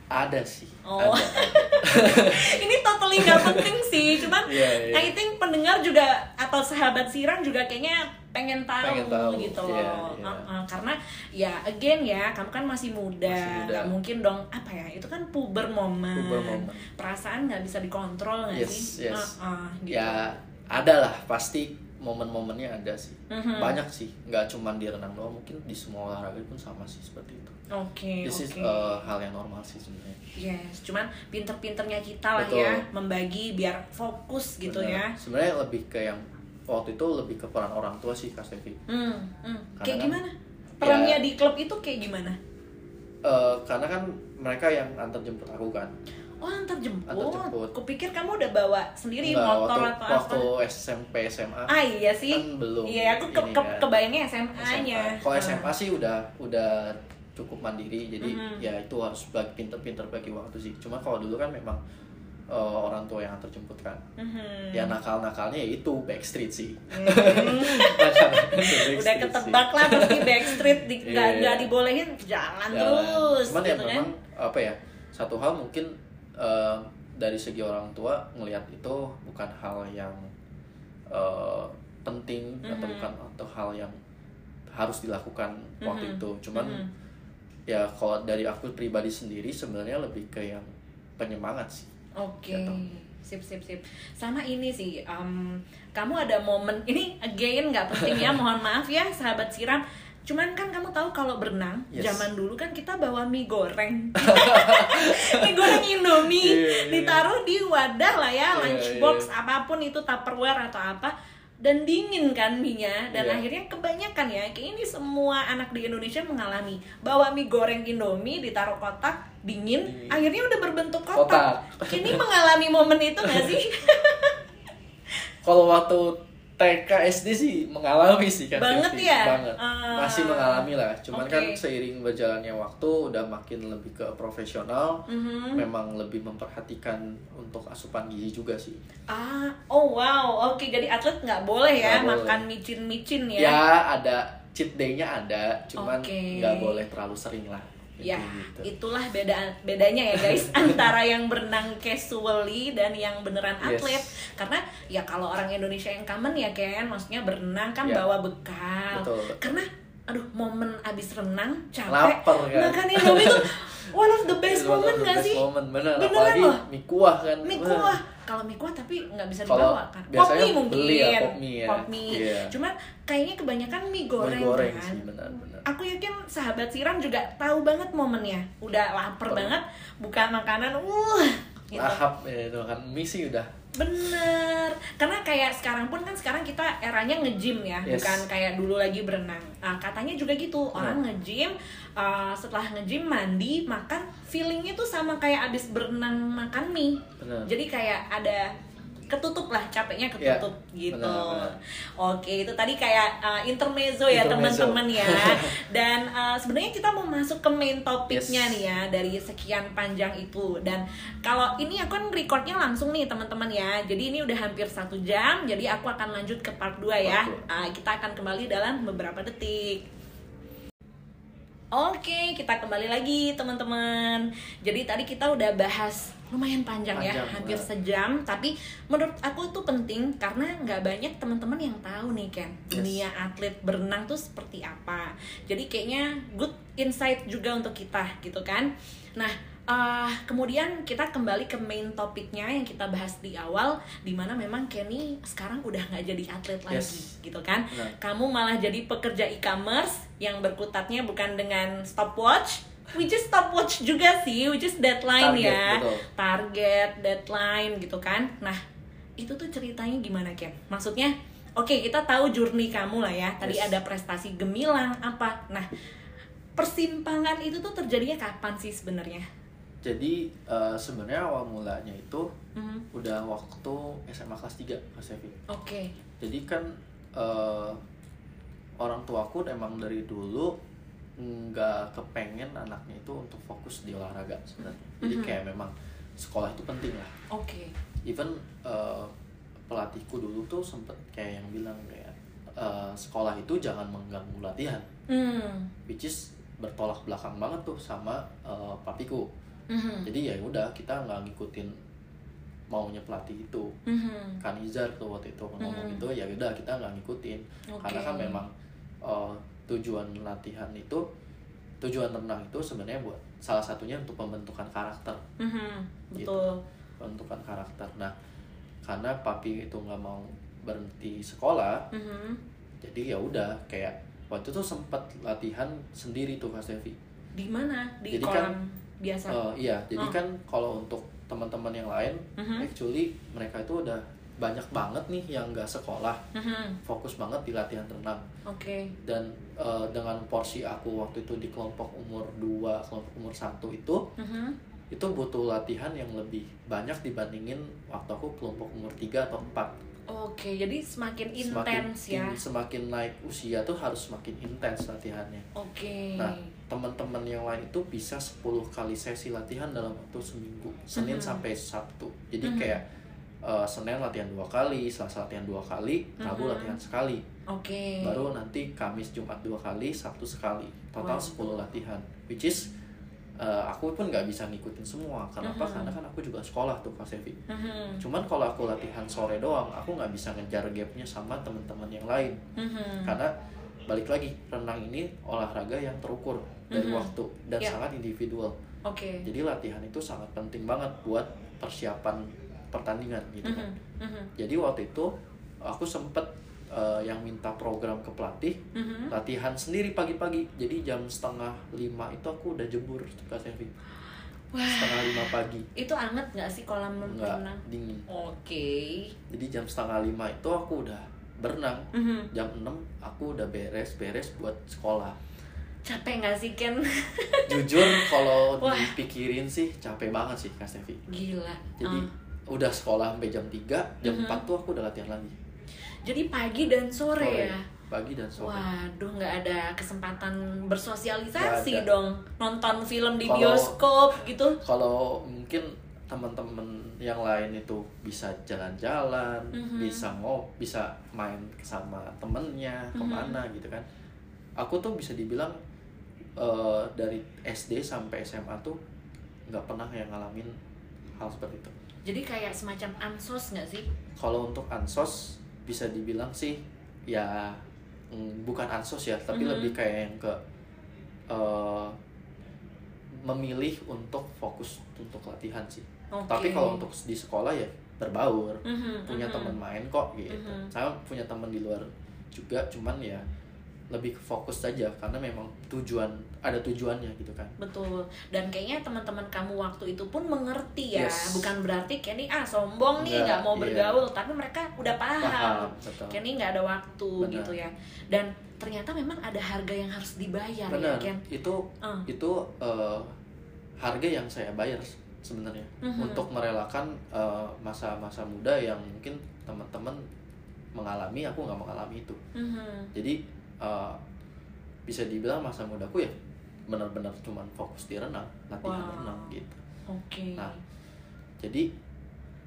ada sih Oh. ada, ini totally nggak penting sih cuman Iya, iya. I think pendengar juga atau sahabat siram juga kayaknya pengen tahu, Pengen tahu, gitu iya, loh iya. Uh-uh, karena ya again ya kamu kan masih muda Masih muda. nggak mungkin dong apa ya itu kan puber momen, Puber momen. perasaan nggak bisa dikontrol nggak Yes, sih yes. Uh-uh, gitu. ya ada lah pasti momen-momennya ada sih Mhm. banyak sih nggak cuma di renang doang mungkin di semua olahraga pun sama sih seperti itu oke this is oke uh, hal yang normal sih sebenarnya yes cuman pinter-pinternya kita lah Betul. ya membagi biar fokus gitu Benar. ya sebenarnya lebih ke yang waktu itu lebih ke peran orang tua sih kak Stevi hmm, hmm. Karena kayak kan- gimana perannya Ya. di klub itu kayak gimana Eh, karena kan mereka yang antar jemput aku kan Oh antar jemput. Antar jemput. Kupikir kamu udah bawa sendiri Nggak, motor waktu, atau waktu apa? SMP SMA Ah iya sih. kan belum Iya aku ke, ke, kan. kebayangnya SMA-nya. SMA. Kalau SMA sih udah udah cukup mandiri, jadi Mhm. ya itu harus pinter-pinter bagi waktu sih. Cuma kalau dulu kan memang eh, orang tua yang antar jemput kan. Mhm. Ya nakal-nakalnya ya itu backstreet sih. Hmm. Nakal-nakalnya backstreet udah sih. ketebak lah pasti backstreet di, nggak Iya. nggak dibolehin jalan Jalan. terus Cuman ya gitu kan. memang apa ya satu hal mungkin eh, dari segi orang tua ngelihat itu bukan hal yang eh, penting atau Mhm. bukan atau hal yang harus dilakukan waktu Mhm. itu. Cuman Mhm. ya kalau dari aku pribadi sendiri sebenarnya lebih ke yang penyemangat sih. Oke, Gitu. sip sip sip. Sama ini sih, em, kamu ada momen ini again nggak penting ya, mohon maaf ya sahabat siram. Cuman kan kamu tahu kalau berenang Yes. zaman dulu kan kita bawa mie goreng, mie goreng Indomie, Iya, iya. ditaruh di wadah lah ya, Iya, lunchbox iya. apa pun itu Tupperware atau apa. Dan dingin kan mie-nya dan Iya. akhirnya kebanyakan ya kayak ini semua anak di Indonesia mengalami bawa mie goreng Indomie ditaruh kotak dingin Dingin. akhirnya udah berbentuk kotak. Kotak. Ini mengalami momen itu gak sih? Kalau waktu TK SD sih mengalami sih kan Banget Devi. ya? banget Ah. masih mengalami lah cuman Oke. kan seiring berjalannya waktu udah makin lebih ke profesional Mhm. memang lebih memperhatikan untuk asupan gizi juga sih Ah, oh wow, oke jadi atlet nggak boleh ya boleh. makan micin-micin ya, ya? ada cheat day-nya ada cuman nggak boleh terlalu sering lah Ya, gitu. itulah beda bedanya ya guys antara yang berenang casually dan yang beneran Yes. atlet. Karena ya kalau orang Indonesia yang common ya Ken, maksudnya berenang kan Ya. bawa bekal. Betul, betul. Karena aduh momen abis renang capek Laper, kan? makan Indomie itu one of the best One moment gak sih moment, bener. Beneran Apalagi loh. mie kuah kan. mie kuah kalau mie kuah tapi nggak bisa dibawa kan pop mie mungkin beli ya, pop mie ya. Pop mie. Iya. cuma kayaknya kebanyakan mie goreng, Mie goreng kan sih, benar-benar. Aku yakin sahabat siram juga tahu banget momennya udah lapar Betul. banget buka makanan uh gitu. Lahap ya itu kan mie sih udah Bener, karena kayak sekarang pun kan sekarang kita eranya nge-gym ya, Yes. bukan kayak dulu lagi berenang. Nah, katanya juga gitu, orang nge-gym uh, setelah nge-gym mandi, makan feelingnya tuh sama kayak abis berenang makan mie. Bener. Jadi kayak ada ketutup lah, capeknya ketutup gitu. bener, bener. Oke, itu tadi kayak uh, intermezzo ya teman-teman ya. Dan uh, sebenarnya kita mau masuk ke main topiknya Yes. nih ya dari sekian panjang itu. Dan kalau ini aku kan recordnya langsung nih teman-teman ya. Jadi ini udah hampir satu jam. Jadi aku akan lanjut ke part 2 ya. Part. Uh, kita akan kembali dalam beberapa detik. Oke, kita kembali lagi teman-teman. Jadi tadi kita udah bahas lumayan panjang, ya, Panjang hampir banget. sejam. Tapi menurut aku itu penting karena nggak banyak teman-teman yang tahu nih Ken Yes. dunia atlet berenang tuh seperti apa. Jadi kayaknya good insight juga untuk kita gitu kan. Nah, eh, kemudian kita kembali ke main topiknya yang kita bahas di awal, di mana memang Kenny sekarang udah nggak jadi atlet lagi Yes. gitu kan. Benar. Kamu malah jadi pekerja e-commerce yang berkutatnya bukan dengan stopwatch, which is stopwatch juga sih, which is deadline Target, ya, betul. target, deadline gitu kan. Nah, itu tuh ceritanya gimana Ken? Maksudnya, oke kita tahu journey kamu lah ya. Tadi Yes. ada prestasi gemilang apa. Nah, persimpangan itu tuh terjadinya kapan sih sebenarnya? Jadi eh, sebenarnya awal mulanya itu Hmm, udah waktu SMA kelas 3 Mas Evi. Oke. Jadi kan eh, orang tuaku emang dari dulu nggak kepengen anaknya itu untuk fokus di olahraga sebenarnya. Jadi Mhm. kayak memang sekolah itu penting lah. Oke. Even eh, pelatihku dulu tuh sempet kayak yang bilang kayak eh, sekolah itu jangan mengganggu latihan, Hmm. which is bertolak belakang banget tuh sama eh, papiku. Mhm. Jadi ya udah kita nggak ngikutin maunya pelatih itu. Mhm. Kan Izar tuh waktu itu ngomong Mhm. itu ya udah kita nggak ngikutin Oke. karena kan memang uh, tujuan latihan itu tujuan renang itu sebenarnya buat salah satunya untuk pembentukan karakter Mhm. Gitu. Betul. pembentukan karakter nah karena papi itu nggak mau berhenti sekolah Mhm. jadi ya udah kayak waktu itu sempat latihan sendiri tuh Kak Stevi Di mana? Di Jadi kolam kan, biasa. Uh, iya jadi Oh. kan kalau untuk teman-teman yang lain Mhm. actually mereka itu udah banyak banget nih yang nggak sekolah Mhm. fokus banget di latihan renang Oke. dan eh, dengan porsi aku waktu itu di kelompok umur 2, kelompok umur 1 itu Mhm. itu butuh latihan yang lebih banyak dibandingin waktu aku kelompok umur 3 atau 4 Oke, jadi semakin intens ya. in- semakin naik usia tuh harus semakin intens latihannya Oke. nah teman-teman yang lain itu bisa 10 kali sesi latihan dalam waktu seminggu Senin Mhm. sampai Sabtu jadi Mhm. kayak eh, Senin latihan dua kali Selasa latihan dua kali Rabu Mhm. latihan sekali Oke. baru nanti Kamis Jumat dua kali Sabtu sekali total Wow. 10 latihan which is uh, aku pun nggak bisa ngikutin semua kenapa Mhm. karena kan aku juga sekolah tuh Kak Sevi Mhm. cuman kalau aku latihan sore doang aku nggak bisa ngejar gapnya sama teman-teman yang lain Mhm. karena balik lagi renang ini olahraga yang terukur dari waktu dan Ya. sangat individual Oke. jadi latihan itu sangat penting banget buat persiapan pertandingan gitu kan jadi waktu itu aku sempet uh, yang minta program ke pelatih Mhm. latihan sendiri pagi-pagi jadi jam setengah lima itu aku udah jebur Kak Sevi Wah, setengah lima pagi itu anget nggak sih kolam renang? dingin Oke. jadi jam setengah lima itu aku udah berenang Mhm. jam 6 aku udah beres-beres buat sekolah Capek nggak sih Ken? jujur kalau dipikirin sih capek banget sih Kak Sevi Gila. jadi Ah. udah sekolah sampai jam 3 jam Mhm. 4 tuh aku udah latihan lagi Jadi pagi dan sore, Sore. ya. pagi dan sore Waduh, nggak ada kesempatan bersosialisasi ada. dong, nonton film di Kalau- bioskop gitu. kalau mungkin teman-teman yang lain itu bisa jalan-jalan, Mhm. bisa ngop, bisa main sama temennya Mhm. ke mana gitu kan. Aku tuh bisa dibilang eh, dari SD sampai SMA tuh nggak pernah yang ngalamin hal seperti itu. Jadi kayak semacam ansos nggak sih? Kalau untuk ansos bisa dibilang sih ya mm, bukan ansos ya tapi Mhm. lebih kayak yang ke eh, memilih untuk fokus untuk latihan sih Oke. tapi kalau untuk di sekolah ya berbaur Mhm, punya mhm. teman main kok gitu Mhm. saya punya teman di luar juga cuman ya lebih fokus saja karena memang tujuan ada tujuannya gitu kan Betul. Dan kayaknya teman-teman kamu waktu itu pun mengerti ya. Yes. Bukan berarti Kenny ah sombong nih nggak mau iya. bergaul, tapi mereka udah paham. paham betul Kenny nggak ada waktu Benar. gitu ya. Dan ternyata memang ada harga yang harus dibayar benar ya Ken. itu Ah. itu eh, harga yang saya bayar sebenarnya Mhm. untuk merelakan eh, masa-masa muda yang mungkin teman-teman mengalami aku nggak mengalami itu Mhm. jadi eh, bisa dibilang masa mudaku ya benar-benar cuman fokus di renang latihan Wow. renang gitu Oke. Nah, jadi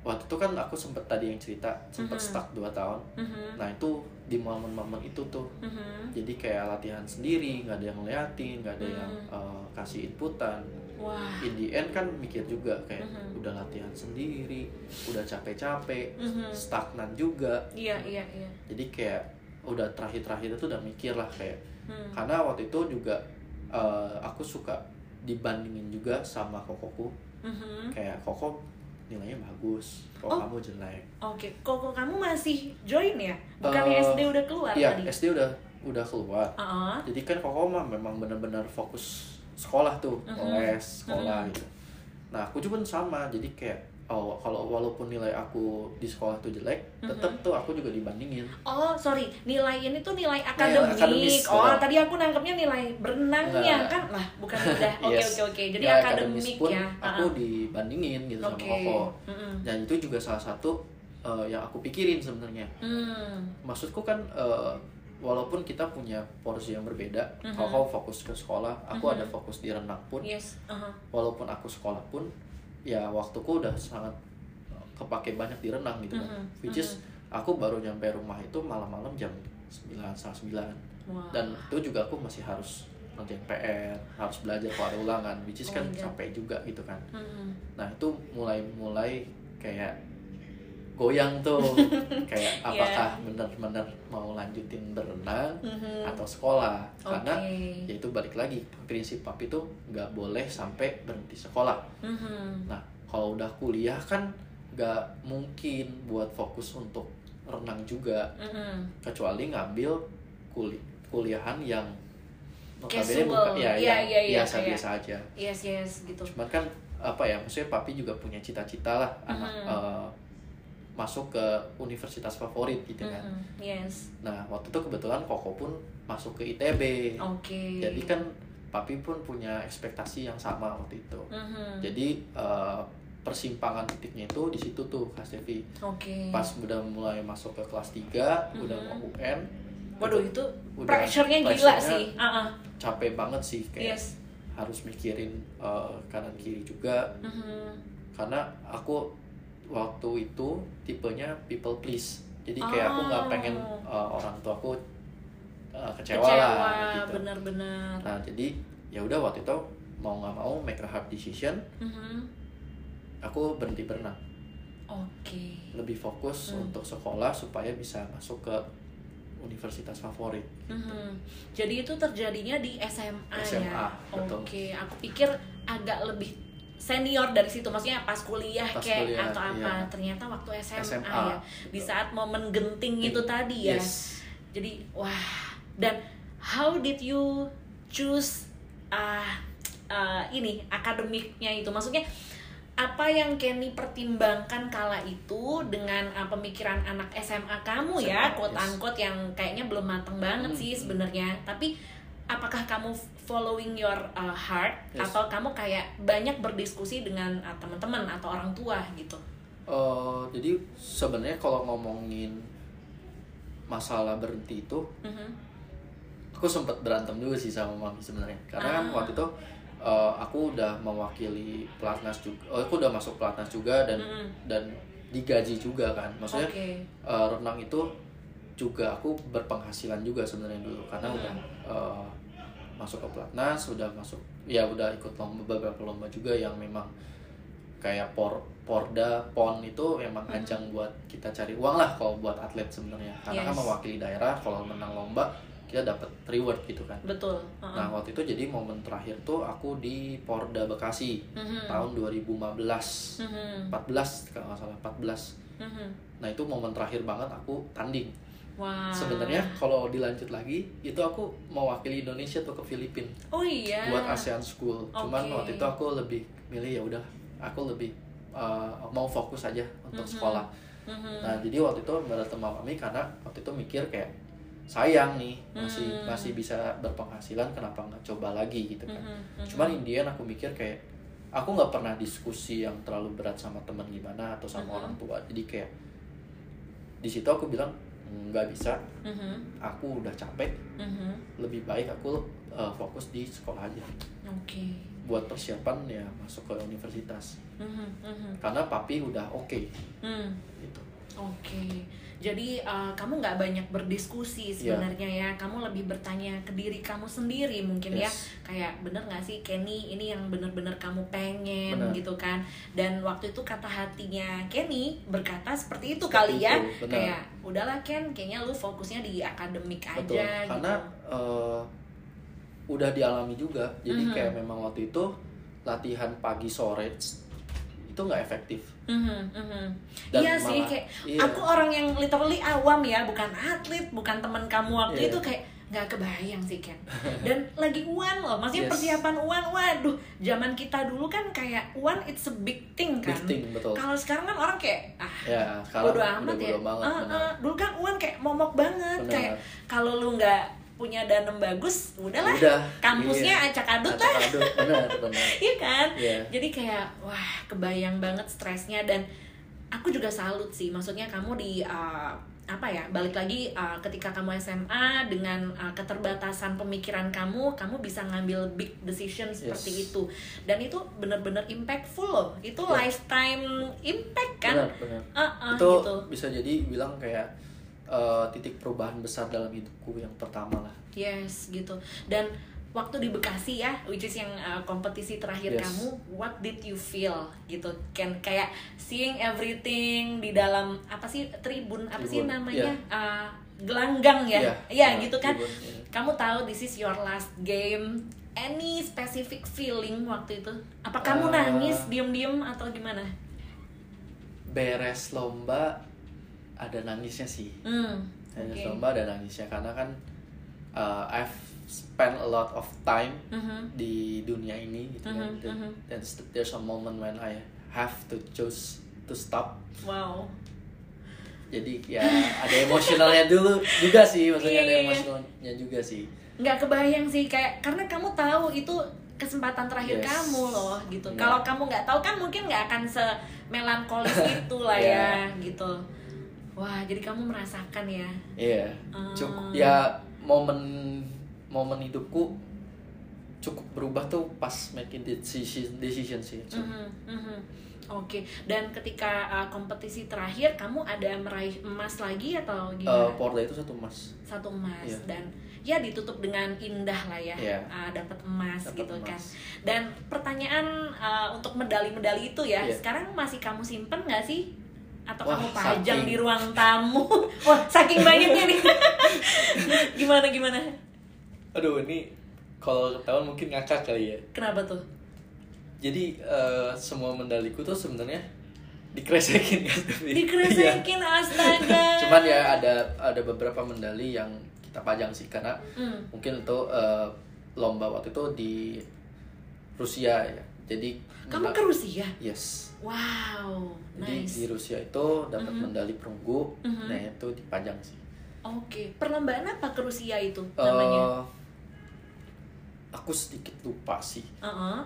waktu itu kan aku sempet tadi yang cerita sempet Mhm. stuck 2 tahun Mhm. nah itu di momen-momen itu tuh Mhm. jadi kayak latihan sendiri nggak ada yang ngeliatin nggak ada yang Mhm. eh, kasih inputan Wah. in the end kan mikir juga kayak Mhm. udah latihan sendiri udah capek-capek Mhm. stagnan juga Iya iya iya. jadi kayak udah terakhir-terakhir itu udah mikir lah kayak Hmm. karena waktu itu juga eh, aku suka dibandingin juga sama kokoku Mhm. kayak koko nilainya bagus kok Oh. kamu jelek Oke, kok kamu masih join ya? Bukannya Eh, SD udah keluar iya tadi? SD udah udah keluar Heeh. jadi kan koko mah memang benar-benar fokus sekolah tuh Mhm. les sekolah Mhm. gitu nah aku juga sama jadi kayak oh kalau walaupun nilai aku di sekolah tuh jelek tetap Mhm. tuh aku juga dibandingin Oh, sorry. Nilai ini tuh nilai Nilai akademik. akademis, oh, betul. tadi aku nangkepnya nilai berenangnya Enggak. kan? Lah, bukan udah. Oke, oke, oke. Jadi Ya, akademik akademis pun ya. aku Ah, dibandingin gitu Oke. sama koko Mm-mm. dan itu juga salah satu eh, yang aku pikirin sebenarnya Hmm. maksudku kan eh, walaupun kita punya porsi yang berbeda Mhm. kalau kau fokus ke sekolah aku Mhm. ada fokus di renang pun Yes. aha. walaupun aku sekolah pun ya waktuku udah sangat kepake banyak di renang gitu kan Mhm. which is aku baru nyampe rumah itu malam-malam jam 9 setengah 9 Wah. dan itu juga aku masih harus ngerjain PR harus belajar keluar ulangan which is Oh kan my God. capek juga gitu kan Hmm. nah itu mulai-mulai kayak goyang tuh kayak Iya. apakah benar-benar mau lanjutin berenang Mhm. atau sekolah karena Oke. ya itu balik lagi prinsip papi tuh nggak boleh sampai berhenti sekolah Mhm. nah kalau udah kuliah kan nggak mungkin buat fokus untuk renang juga Mhm. kecuali ngambil kuli kuliahan yang notabene bukan ya, yang iya, iya, biasa-biasa aja Yes, yes, gitu. cuman kan apa ya maksudnya papi juga punya cita-cita lah anak Mhm. Masuk ke universitas favorit gitu kan Mhm. Yes. nah waktu itu kebetulan koko pun masuk ke itb Oke. jadi kan papi pun punya ekspektasi yang sama waktu itu Mhm. jadi eh, persimpangan titiknya itu di situ tuh Kak Oke. pas udah mulai masuk ke kelas 3 udah Mhm. mau UN Waduh itu udah pressure-nya gila sih. Ah. capek banget sih kayak Yes. harus mikirin eh, kanan kiri juga Mhm. karena aku waktu itu tipenya people please jadi kayak aku nggak Oh. pengen uh, orang tua aku uh, kecewa, Kecewa, lah gitu benar-benar. nah jadi ya udah waktu itu mau nggak mau make a hard decision Mhm. aku berhenti berenang Oke. lebih fokus Hmm. untuk sekolah supaya bisa masuk ke universitas favorit Mhm. Jadi itu terjadinya di SMA, SMA, ya. Oke, aku pikir agak lebih senior dari situ maksudnya pas kuliah Pas kayak kuliah, atau apa. iya. ternyata waktu SMA, SMA, ya di saat momen genting itu tadi ya. yes. Jadi wah. Dan how did you choose ah ah, ini akademiknya itu? Maksudnya apa yang Kenny pertimbangkan kala itu dengan ah, pemikiran anak SMA kamu ya SMA, quote yes. unquote yang kayaknya belum mateng banget Hmm. sih sebenarnya. Tapi apakah kamu following your uh, heart Yes. atau kamu kayak banyak berdiskusi dengan uh, teman-teman atau orang tua gitu Uh, jadi sebenarnya kalau ngomongin masalah berhenti itu Mhm. aku sempat berantem dulu sih sama mami sebenarnya karena kan Ah. waktu itu uh, aku udah mewakili pelatnas juga oh, aku udah masuk pelatnas juga dan Mhm. dan digaji juga kan maksudnya Oke. uh, renang itu juga aku berpenghasilan juga sebenarnya dulu karena Hmm. udah uh, masuk ke pelatnas udah masuk ya udah ikut lomba beberapa lomba juga yang memang kayak por porda pon itu emang Hmm. ajang buat kita cari uang lah kalau buat atlet sebenarnya karena kan Yes. mewakili daerah kalau menang lomba kita dapat reward gitu kan betul uh-uh. nah waktu itu jadi momen terakhir tuh aku di Porda Bekasi Mhm. tahun 2015 Mhm. 14 kalau nggak salah 14 Mhm. nah itu momen terakhir banget aku tanding Wah. sebenarnya kalau dilanjut lagi itu aku mewakili Indonesia tuh ke Filipina Oh iya. buat ASEAN School. Cuman Oke. waktu itu aku lebih milih ya udah aku lebih uh, mau fokus aja untuk Mhm. sekolah. Mhm. Nah jadi waktu itu berantem sama mami karena waktu itu mikir kayak sayang nih masih Hmm. masih bisa berpenghasilan kenapa nggak coba lagi gitu kan. Mhm. Mhm. Cuman Indian aku mikir kayak aku nggak pernah diskusi yang terlalu berat sama teman gimana atau sama Mhm. orang tua. Jadi kayak di situ aku bilang nggak bisa, Mhm. aku udah capek, Mhm. lebih baik aku uh, fokus di sekolah aja. Oke. buat persiapan ya masuk ke universitas Mhm. Mhm. karena papi udah oke Hmm. gitu Oke, jadi uh, kamu nggak banyak berdiskusi Iya. sebenarnya ya. Kamu lebih bertanya ke diri kamu sendiri mungkin ya. Yes. Kayak bener nggak sih Kenny ini yang bener-bener kamu pengen Bener. gitu kan. Dan waktu itu kata hatinya Kenny berkata seperti itu Seperti kali ya. itu, benar. Kayak udahlah Ken, kayaknya lu fokusnya di akademik betul aja karena gitu. eh, udah dialami juga jadi Mhm. kayak memang waktu itu latihan pagi sore itu nggak efektif Mhm, mhm. Dan Iya sih, kayak iya. aku orang yang literally awam ya, bukan atlet, bukan teman kamu waktu Iya. itu kayak nggak kebayang sih Ken. Dan lagi uan loh, maksudnya Yes. persiapan uan, waduh, zaman kita dulu kan kayak uan it's a big thing kan. Big thing, betul. Kalau sekarang kan orang kayak ah ya bodo udah amat ya. banget benar. ah, dulu kan uan kayak momok banget, Benar. kayak kalau lu nggak punya danem bagus, udahlah. udah Kampusnya iya. acak adut lah. Acak-adut, benar benar Iya kan? Iya. Jadi kayak wah kebayang banget stresnya dan aku juga salut sih. Maksudnya kamu di uh, apa ya? Balik lagi uh, ketika kamu SMA dengan uh, keterbatasan pemikiran kamu, kamu bisa ngambil big decision seperti Yes. itu. Dan itu bener-bener impactful loh. Itu Ya. lifetime impact kan? benar benar Uh-uh, itu gitu. bisa jadi bilang kayak eh, titik perubahan besar dalam hidupku yang pertama lah Yes, gitu. Dan waktu di Bekasi ya, which is yang uh, kompetisi terakhir Yes. kamu, what did you feel gitu? Kan kayak seeing everything di dalam apa sih tribun apa sih Tribun, namanya? iya. Uh, gelanggang ya. Iya, Iya, iya, gitu kan. tribun, iya. Kamu tahu this is your last game. Any specific feeling waktu itu? Apa kamu Uh, nangis diem-diem atau gimana? beres lomba ada nangisnya sih Hmm. beres oke. lomba ada nangisnya karena kan uh, I've spent a lot of time Mhm. di dunia ini gitu kan Mhm, Dan- mhm. dan st- there's a moment when I have to choose to stop Wow. jadi ya ada emosionalnya dulu juga sih maksudnya ada Iya. emosionalnya juga sih nggak kebayang sih kayak karena kamu tahu itu kesempatan terakhir Yes. kamu loh gitu Iya. kalau kamu nggak tahu kan mungkin nggak akan semelankolis itu lah ya Iya. gitu wah jadi kamu merasakan ya Iya, Ah. cukup ya momen momen hidupku cukup berubah tuh pas making decision decision sih. So, Mhm, mhm. Oke, dan ketika uh, kompetisi terakhir kamu ada meraih emas lagi atau eh, gimana? Porda itu satu emas. Satu emas Iya. dan ya ditutup dengan indah lah ya, Iya. uh, dapat emas Dapat gitu emas. kan. Dan pertanyaan uh, untuk medali-medali itu ya, Iya. sekarang masih kamu simpen nggak sih? Atau Wah, kamu pajang saking- di ruang tamu? Wah, saking banyaknya nih. gimana gimana? Aduh ini kalau ketahuan mungkin ngakak kali ya. Kenapa tuh? Jadi eh, semua medaliku tuh sebenarnya dikresekin kan tapi. Iya. Dikresekin astaga. Cuman ya ada ada beberapa medali yang kita pajang sih karena Hmm. mungkin itu eh, lomba waktu itu di Rusia ya. Jadi Kamu ke Rusia? Yes. Wow, Jadi nice. di Rusia itu dapat Mhm. medali perunggu, Mhm. nah itu dipajang sih. Oke, perlombaan apa ke Rusia itu namanya? Eh, aku sedikit lupa sih. Uh-uh.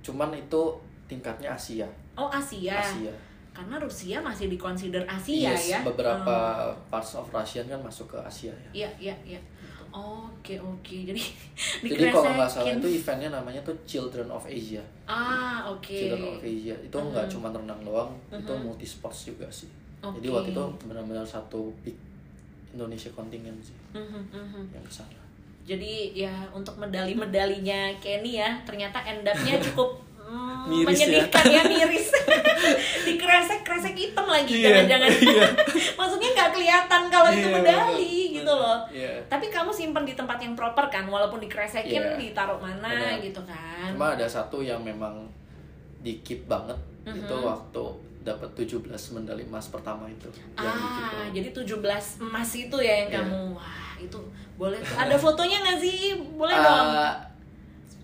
Cuman itu tingkatnya Asia. Oh Asia. Asia. Karena Rusia masih dikonsider Asia Yes, ya. beberapa Oh. parts of Russian kan masuk ke Asia ya. Iya, iya, iya. Oke, oke. Jadi Jadi kalau nggak salah itu eventnya namanya tuh Children of Asia. Ah, oke. Children of Asia itu nggak Mhm. cuma renang doang, itu Mhm. multi sports juga sih. Oke. Jadi waktu itu benar-benar satu big Indonesia kontingen sih Mhm, mhm. yang ke sana. Jadi ya untuk medali-medalinya Kenny ya ternyata end up-nya cukup Hmm, Miris ya. menyedihkan ya, miris dikresek kresek hitam lagi Iya, jangan-jangan iya. maksudnya nggak kelihatan kalau itu Iya, medali bener, gitu loh Iya. tapi kamu simpen di tempat yang proper kan walaupun dikresekin Iya. ditaruh mana Bener. gitu kan Cuma ada satu yang memang di keep banget Mhm. itu waktu dapat 17 medali emas pertama itu ah jadi 17 emas itu ya yang Iya. kamu wah itu boleh tuh ada fotonya nggak sih boleh Ah, dong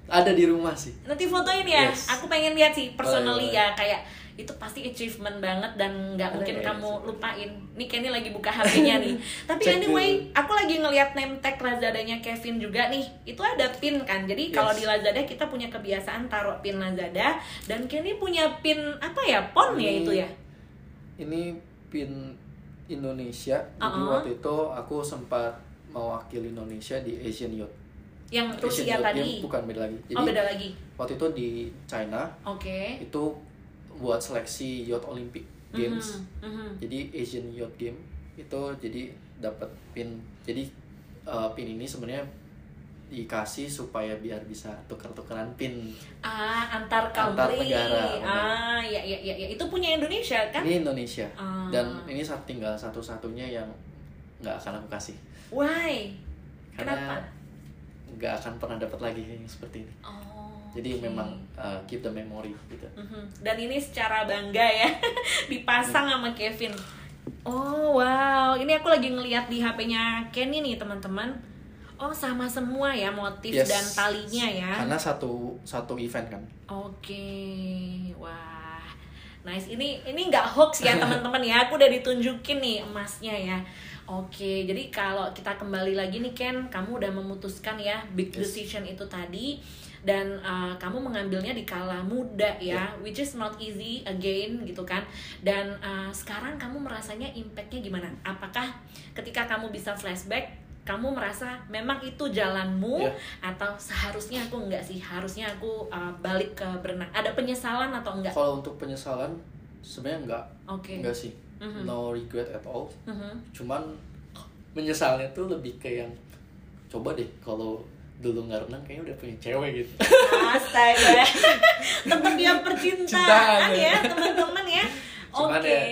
ada di rumah sih. Nanti fotoin ya. Yes. aku pengen lihat sih personally Boleh, ya kayak itu pasti achievement banget dan nggak mungkin ya, kamu sebenarnya. lupain. Nih Kenny lagi buka HP-nya nih. Tapi Cek anyway aku lagi ngelihat name tag Lazadanya Kevin juga nih. Itu ada pin kan. Jadi kalau Yes. di Lazada kita punya kebiasaan taruh pin Lazada dan Kenny punya pin apa ya? Pon ya itu ya? Ini pin Indonesia. Jadi Uh-uh. waktu itu aku sempat mewakili Indonesia di Asian Youth yang Asian Rusia Youth tadi. bukan beda lagi. Jadi oh beda lagi. waktu itu di China oke. itu buat seleksi Youth Olympic Games. Mhm, mhm. jadi Asian Youth Game itu jadi dapat pin. Jadi uh, pin ini sebenarnya dikasih supaya biar bisa tukar-tukaran pin. Ah antar Antar country negara, benar. ah ya ya ya ya. itu punya Indonesia kan? Ini Indonesia. Ah. dan ini tinggal satu-satunya yang nggak akan aku kasih. Why? Karena Kenapa? Nggak akan pernah dapat lagi yang seperti ini Oh, jadi oke. memang uh, keep the memory gitu Mhm. Dan ini secara bangga ya dipasang sama Kevin. Oh wow, ini aku lagi ngeliat di HP-nya Kenny nih teman-teman. Oh sama semua ya motif Yes. dan talinya ya. karena satu satu event kan Oke, wah, nice. Ini ini nggak hoax ya teman-teman ya. Aku udah ditunjukin nih emasnya ya. Oke, jadi kalau kita kembali lagi nih Ken, kamu udah memutuskan ya big Yes. decision itu tadi dan uh, kamu mengambilnya di kala muda ya, which is not easy again gitu kan. Dan uh, sekarang kamu merasanya impactnya gimana? Apakah ketika kamu bisa flashback, kamu merasa memang itu jalanmu Iya. atau seharusnya aku enggak sih harusnya aku uh, balik ke berenang ada penyesalan atau enggak kalau untuk penyesalan sebenarnya nggak oke nggak sih Mhm. no regret at all Mhm. cuman menyesalnya tuh lebih ke yang coba deh kalau dulu nggak renang kayaknya udah punya cewek gitu astaga tempat dia percintaan Cintaan, ya ya. teman-teman ya oke cuman ya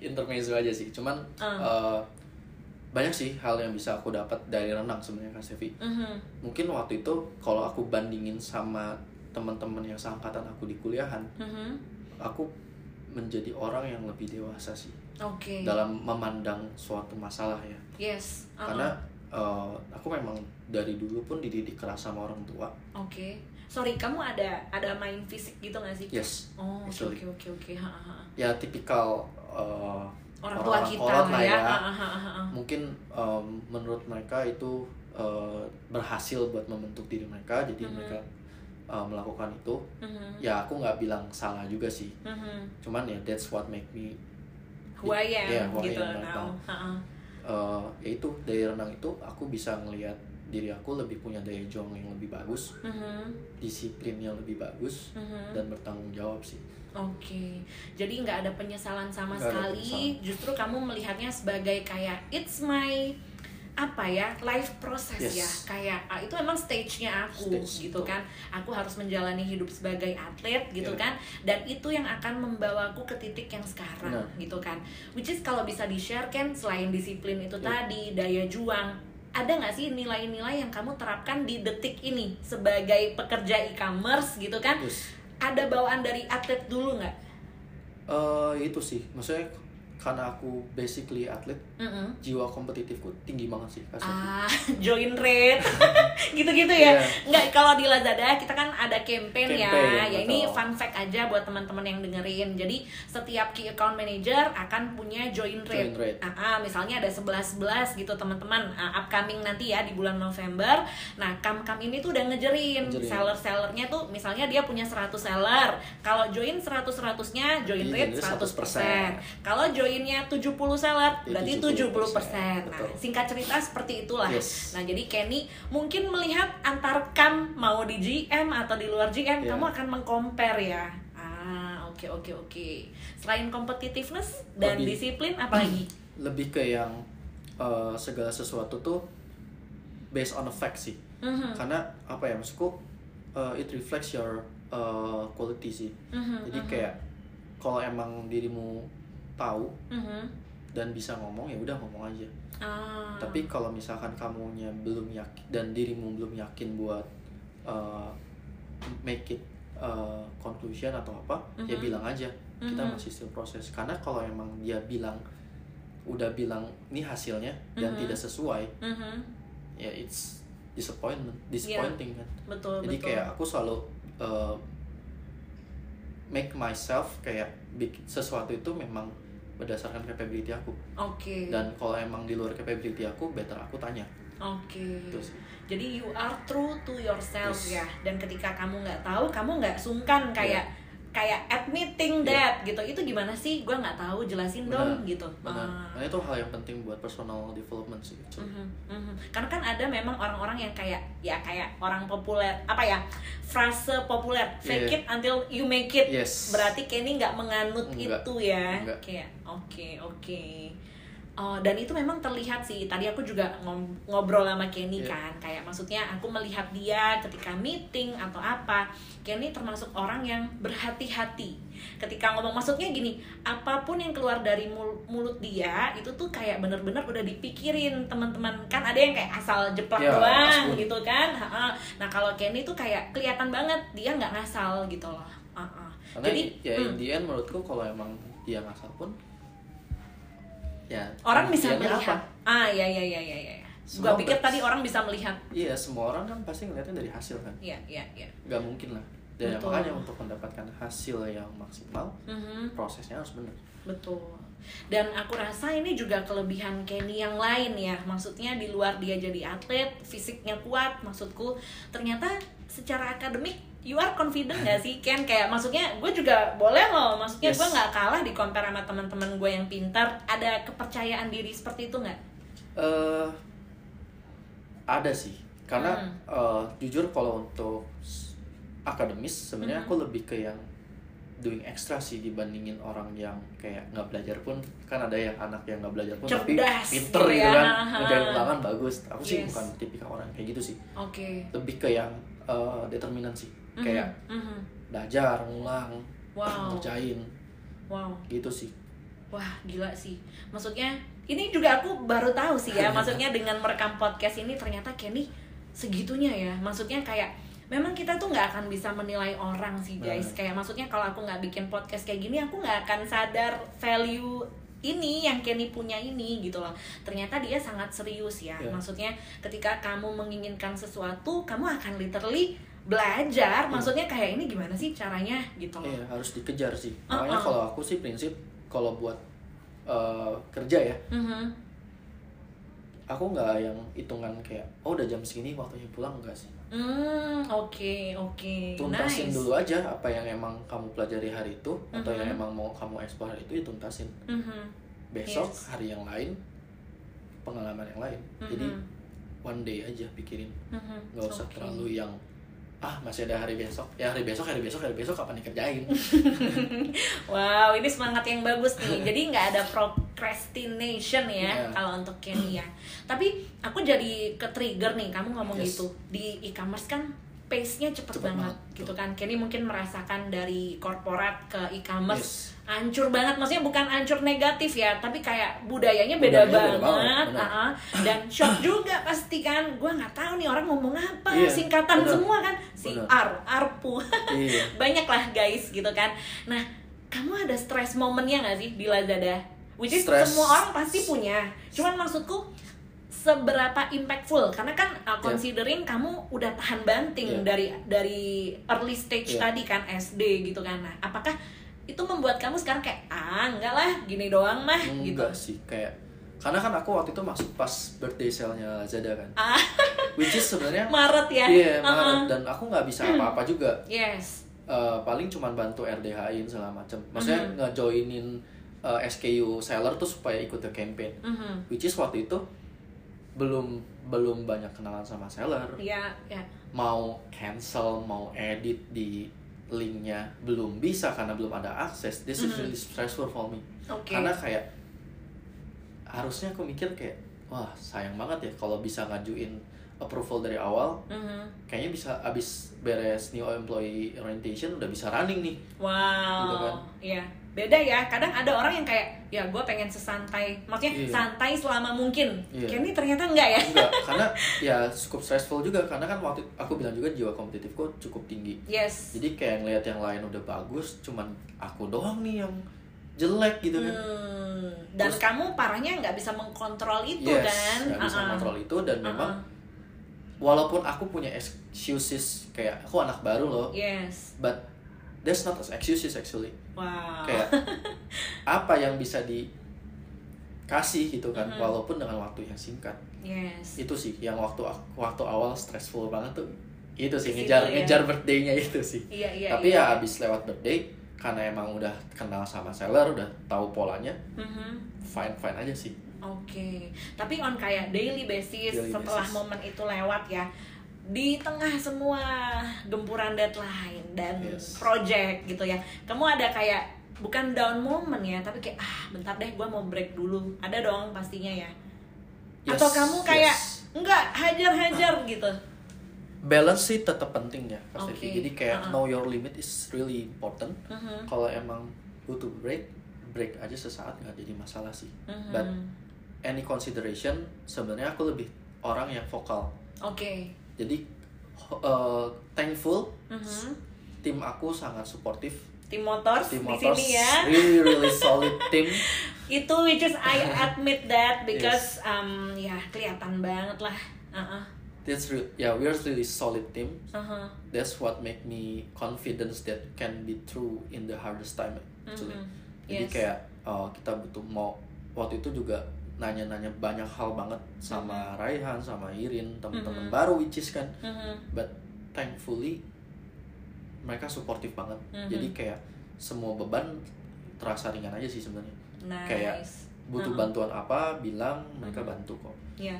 intermezzo aja sih cuman Ah. eh, banyak sih hal yang bisa aku dapat dari renang sebenarnya Kak Sevi Mhm. mungkin waktu itu kalau aku bandingin sama teman-teman yang seangkatan aku di kuliahan Mhm. aku menjadi orang yang lebih dewasa sih oke dalam memandang suatu masalah ya yes Uh-uh. karena eh, aku memang dari dulu pun dididik keras sama orang tua oke sorry kamu ada ada main fisik gitu nggak sih yes oh oke oke oke ya tipikal eh, orang tua kita kolot lah ya ya. Ha, ha, ha, ha, ha. mungkin em, menurut mereka itu eh, berhasil buat membentuk diri mereka jadi Mhm. mereka eh, melakukan itu Mhm. ya aku nggak bilang salah juga sih Mhm. cuman ya that's what make me who I am Yeah, who I gitu am right now eh, ya itu dari renang itu aku bisa ngelihat diri aku lebih punya daya juang yang lebih bagus Mhm. disiplinnya lebih bagus Mhm. dan bertanggung jawab sih Oke, jadi nggak ada penyesalan sama ada sekali. penyesalan. Justru kamu melihatnya sebagai kayak it's my apa ya life process Yes. ya kayak ah, itu emang stage-nya aku Stage, gitu betul. kan aku harus menjalani hidup sebagai atlet gitu Yeah. kan dan itu yang akan membawaku ke titik yang sekarang Benar. gitu kan which is kalau bisa di share kan selain disiplin itu Yeah. tadi daya juang ada nggak sih nilai-nilai yang kamu terapkan di detik ini sebagai pekerja e-commerce gitu kan terus ada bawaan dari atlet dulu nggak? eh itu sih maksudnya karena aku basically atlet Mm-mm. jiwa kompetitifku tinggi banget sih. Ah, join rate, gitu-gitu ya. Iya. Nggak, kalau di Lazada kita kan ada campaign, ya. Campaign, Ya ini betul. fun fact aja buat teman-teman yang dengerin. Jadi setiap key account manager akan punya join rate. Join rate. Ah, ah, misalnya ada 11-11 gitu teman-teman. Ah, upcoming nanti ya di bulan November. Nah, kam-kam ini tuh udah ngejerin, Ngejerin. seller-sellernya tuh misalnya dia punya 100 seller. Kalau join 100-100-nya join Iya, rate jadi 100%. Kalau joinnya 70 seller, Ya, berarti 70%, 70%. Nah, betul. singkat cerita seperti itulah. Yes. Nah, jadi Kenny mungkin melihat antar mau di GM atau di luar GM, Yeah. kamu akan mengcompare ya. Ah, oke oke oke. Selain competitiveness dan Lebih- disiplin apalagi? lebih ke yang eh, segala sesuatu tuh based on a fact sih Mhm. karena apa ya maksudku eh, it reflects your uh, quality sih Mhm, jadi mhm. kayak kalau emang dirimu tahu Mhm. Dan bisa ngomong ya udah ngomong aja Ah. tapi kalau misalkan kamunya belum yakin dan dirimu belum yakin buat uh, make it uh, conclusion atau apa ya Mhm. bilang aja kita Mhm. masih still proses karena kalau emang dia bilang udah bilang ini hasilnya dan Mhm. tidak sesuai Mhm. ya it's disappointment disappointing kan betul jadi betul kayak aku selalu uh, make myself kayak bikin sesuatu itu memang berdasarkan capability aku. Oke. Dan kalau emang di luar capability aku better aku tanya. Oke. Itu sih. jadi you are true to yourself Yes. ya. Dan ketika kamu nggak tahu kamu nggak sungkan kayak kayak admitting Iya. that gitu itu gimana sih gue nggak tahu jelasin dong Benar, gitu benar Ah. nah itu hal yang penting buat personal development sih actually. Mhm, mhm. Karena kan ada memang orang-orang yang kayak ya kayak orang populer apa ya frase populer fake Iya. it until you make it. Yes. Berarti Kenny nggak menganut Enggak. itu ya. Enggak. Kayak oke oke. Oh, dan itu memang terlihat sih. Tadi aku juga ngobrol sama Kenny Iya. kan. Kayak maksudnya aku melihat dia ketika meeting atau apa. Kenny termasuk orang yang berhati-hati. Ketika ngomong maksudnya gini, apa pun yang keluar dari mul- mulut dia itu tuh kayak bener-bener udah dipikirin teman-teman. Kan ada yang kayak asal jeplak Ya, doang asbun. gitu kan. Nah, kalau Kenny tuh kayak kelihatan banget dia nggak ngasal gitu loh. Ha-ha. karena Jadi ya hmm. in the end menurutku kalau emang dia ngasal pun ya orang bisa pembuktiannya melihat. Ah, ya ya ya ya ya. Gua Semua pikir bers- tadi orang bisa melihat. iya semua orang kan pasti ngeliatnya dari hasil kan Iya, iya, iya. nggak mungkin lah dan ya Betul. makanya untuk mendapatkan hasil yang maksimal Mhm. prosesnya harus benar Betul. Dan aku rasa ini juga kelebihan Kenny yang lain ya. Maksudnya di luar dia jadi atlet, fisiknya kuat, maksudku ternyata secara akademik you are confident gak sih Ken? Kayak maksudnya gue juga boleh loh. Maksudnya Yes. gue nggak kalah di compare sama teman-teman gue yang pintar. Ada kepercayaan diri seperti itu nggak? eh ada sih karena Hmm. eh, jujur kalau untuk akademis sebenarnya Mhm. aku lebih ke yang doing extra sih dibandingin orang yang kayak nggak belajar pun kan ada yang anak yang nggak belajar pun tapi Cerdas pinter gitu gitu ya. kan ngerjain ulangan bagus aku sih Yes. bukan tipikal orang kayak gitu sih Oke. lebih ke yang eh, determinan sih Mhm, kayak mhm. belajar ngulang Wow. ngerjain Wow. gitu sih Wah gila sih Maksudnya ini juga aku baru tahu sih ya Maksudnya dengan merekam podcast ini ternyata Kenny segitunya ya Maksudnya kayak Memang kita tuh nggak akan bisa menilai orang sih guys Benar. Kayak maksudnya kalau aku nggak bikin podcast kayak gini Aku nggak akan sadar value ini yang Kenny punya ini gitu loh. Ternyata dia sangat serius ya. Ya. maksudnya ketika kamu menginginkan sesuatu kamu akan literally belajar. Maksudnya kayak ini gimana sih caranya? Gitu loh. Iya harus dikejar sih. Uh-uh. makanya kalau aku sih prinsip kalau buat eh, kerja ya Mhm. aku nggak yang hitungan kayak oh udah jam segini waktunya pulang. Enggak sih Hmm, oke, oke. tuntasin Nice. dulu aja apa yang emang kamu pelajari hari itu atau Mhm. yang emang mau kamu eksplor hari itu ya tuntasin Mhm, besok Yes. hari yang lain pengalaman yang lain jadi mhm, one day aja pikirin mhm. nggak usah Oke. terlalu yang ah masih ada hari besok ya hari besok hari besok hari besok kapan dikerjain Wow, ini semangat yang bagus nih. Jadi nggak ada procrastination ya Iya. kalau untuk Kenny ya. Tapi aku jadi ke trigger nih kamu ngomong Yes. gitu. Di e-commerce kan pace-nya cepet, Cepet banget, banget, gitu kan. Kenny mungkin merasakan dari korporat ke e-commerce Yes. hancur banget. Maksudnya bukan hancur negatif ya, tapi kayak budayanya beda Budayanya beda banget. banget, benar. Ah-ah. Dan shock juga pasti kan. Gua nggak tahu nih orang ngomong apa. Iya, Singkatan semua kan. Si Benar. R, arpu. iya banyak lah guys gitu kan nah kamu ada stress momennya nggak sih di Lazada which is Stress. semua orang pasti punya cuman maksudku seberapa impactful karena kan uh, Yeah. considering kamu udah tahan banting Yeah. dari dari early stage Yeah. tadi kan SD gitu kan nah apakah itu membuat kamu sekarang kayak ah enggak lah gini doang mah gitu enggak sih kayak karena kan aku waktu itu masuk pas birthday sale-nya Lazada kan ah which is sebenarnya Maret ya iya Uh-uh. Maret. dan aku nggak bisa apa-apa juga yes Eh, paling cuman bantu RDH-in segala macem maksudnya Mhm. ngejoinin eh, SKU seller tuh supaya ikut ke campaign Mhm. which is waktu itu belum belum banyak kenalan sama seller. Ya ya mau cancel mau edit di linknya belum bisa karena belum ada akses. This is Mhm. really stressful for me. Oke. Karena kayak harusnya aku mikir kayak wah sayang banget ya kalau bisa ngajuin approval dari awal. Mhm. kayaknya bisa abis beres new employee orientation udah bisa running nih. Wow, Gitu kan. iya beda ya. Kadang ada orang yang kayak ya gue pengen sesantai, maksudnya Iya. santai selama mungkin. Iya. Kenny ternyata enggak ya? enggak karena ya cukup stressful juga karena kan waktu aku bilang juga jiwa kompetitifku cukup tinggi Yes. jadi kayak ngeliat yang lain udah bagus cuman aku doang nih yang jelek gitu kan Hmm, dan Terus- kamu parahnya nggak bisa mengkontrol itu yes kan? nggak bisa Uh-uh. kontrol itu dan memang Uh-uh. walaupun aku punya excuses kayak aku anak baru loh Yes. but that's not as excuses actually Wow. kayak apa yang bisa dikasih gitu kan Mhm. walaupun dengan waktu yang singkat Yes. itu sih yang waktu waktu awal stressful banget tuh itu sih ngejar ya. ngejar birthday-nya itu sih Iya iya. tapi iya. ya abis lewat birthday karena emang udah kenal sama seller udah tahu polanya Mhm. fine fine aja sih Oke, tapi on kayak daily basis Daily setelah basis. momen itu lewat ya, di tengah semua gempuran deadline dan Yes. project gitu ya, kamu ada kayak bukan down moment ya, tapi kayak ah bentar deh gue mau break dulu, ada dong pastinya ya. Yes, Atau kamu kayak yes. enggak hajar-hajar gitu. balance sih tetap penting ya pasti Oke, jadi kayak uh-uh. know your limit is really important Mhm, kalau emang butuh break break aja sesaat nggak jadi masalah sih mhm. but any consideration sebenarnya aku lebih orang yang vokal Oke. Jadi uh, thankful Mhm. tim aku sangat suportif Tim Motors tim di motors sini ya. really really solid team itu which is I admit that because um ya kelihatan banget lah uh that's real yeah we're really solid team uh that's what make me confidence that can be true in the hardest time actually Mhm. jadi Yes. kayak uh, kita butuh mau waktu itu juga nanya-nanya banyak hal banget sama Raihan sama Irin teman-teman Mhm. baru which is kan Mhm. but thankfully mereka suportif banget Mhm. jadi kayak semua beban terasa ringan aja sih sebenarnya nice kayak butuh Mhm. bantuan apa bilang mereka Mhm. bantu kok ya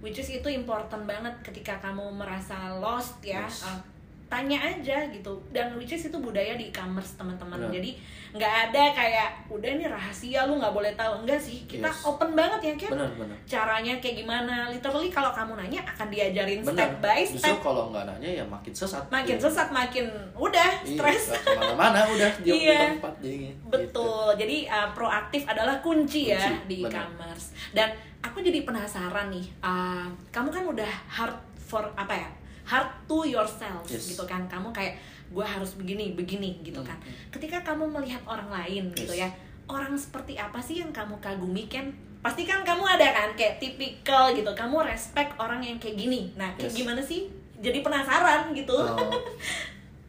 which is itu important banget ketika kamu merasa lost ya Yes. Uh, tanya aja gitu. Dan which is itu budaya di e-commerce teman-teman. Benar. jadi nggak ada kayak udah ini rahasia lu nggak boleh tahu. Enggak sih kita Yes. open banget ya kan caranya kayak gimana? Literally kalau kamu nanya akan diajarin benar. step by justru step. kalau nggak nanya ya makin sesat makin Iya. sesat makin udah Iya, stres. nggak ke mana-mana udah diam Iya. di tempat gitu. betul. Jadi uh, proaktif adalah kunci, ya Kunci, di benar. e-commerce. Dan aku jadi penasaran nih uh, kamu kan udah hard for apa ya hard to yourself Yes. gitu kan kamu kayak gue harus begini begini gitu kan Hmm. ketika kamu melihat orang lain gitu Yes. ya orang seperti apa sih yang kamu kagumi kan pasti kan kamu ada kan kayak tipikal gitu kamu respect orang yang kayak gini nah kayak Yes. gimana sih jadi penasaran gitu Oh,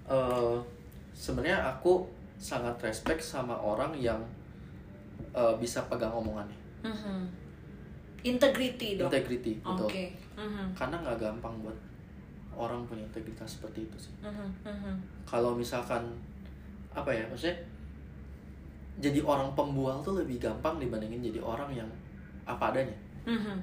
eh, sebenarnya aku sangat respect sama orang yang eh, bisa pegang omongannya Mhm. integrity dong integrity oke betul Mhm. karena nggak gampang buat orang punya integritas seperti itu sih Mhm, mhm. kalau misalkan apa ya maksudnya jadi orang pembual tuh lebih gampang dibandingin jadi orang yang apa adanya Mhm.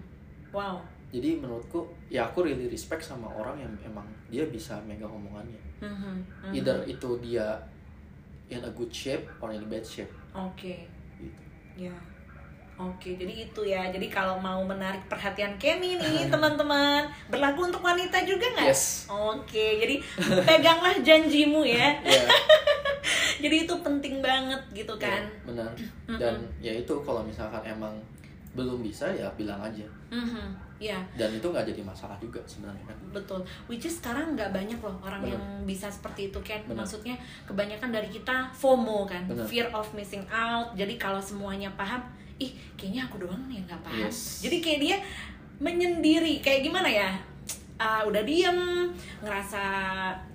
Wow. jadi menurutku ya aku really respect sama orang yang emang dia bisa megang omongannya Mhm, mhm. either itu dia in a good shape or in a bad shape Oke. gitu. Ya. Oke, jadi itu ya. Jadi kalau mau menarik perhatian Kenny nih, teman-teman, berlaku untuk wanita juga nggak? Yes. Oke, jadi peganglah janjimu ya. Ya, Jadi itu penting banget gitu kan. ya, benar dan ya itu kalau misalkan emang belum bisa ya bilang aja Mhm, Ya, dan itu nggak jadi masalah juga sebenarnya kan betul. Which is sekarang nggak banyak loh orang Bener. yang bisa seperti itu kan. Bener. Maksudnya kebanyakan dari kita FOMO kan, Bener. fear of missing out. Jadi kalau semuanya paham, ih kayaknya aku doang yang nggak paham. Yes. Jadi kayak dia menyendiri, kayak gimana ya? Ah, udah diem, ngerasa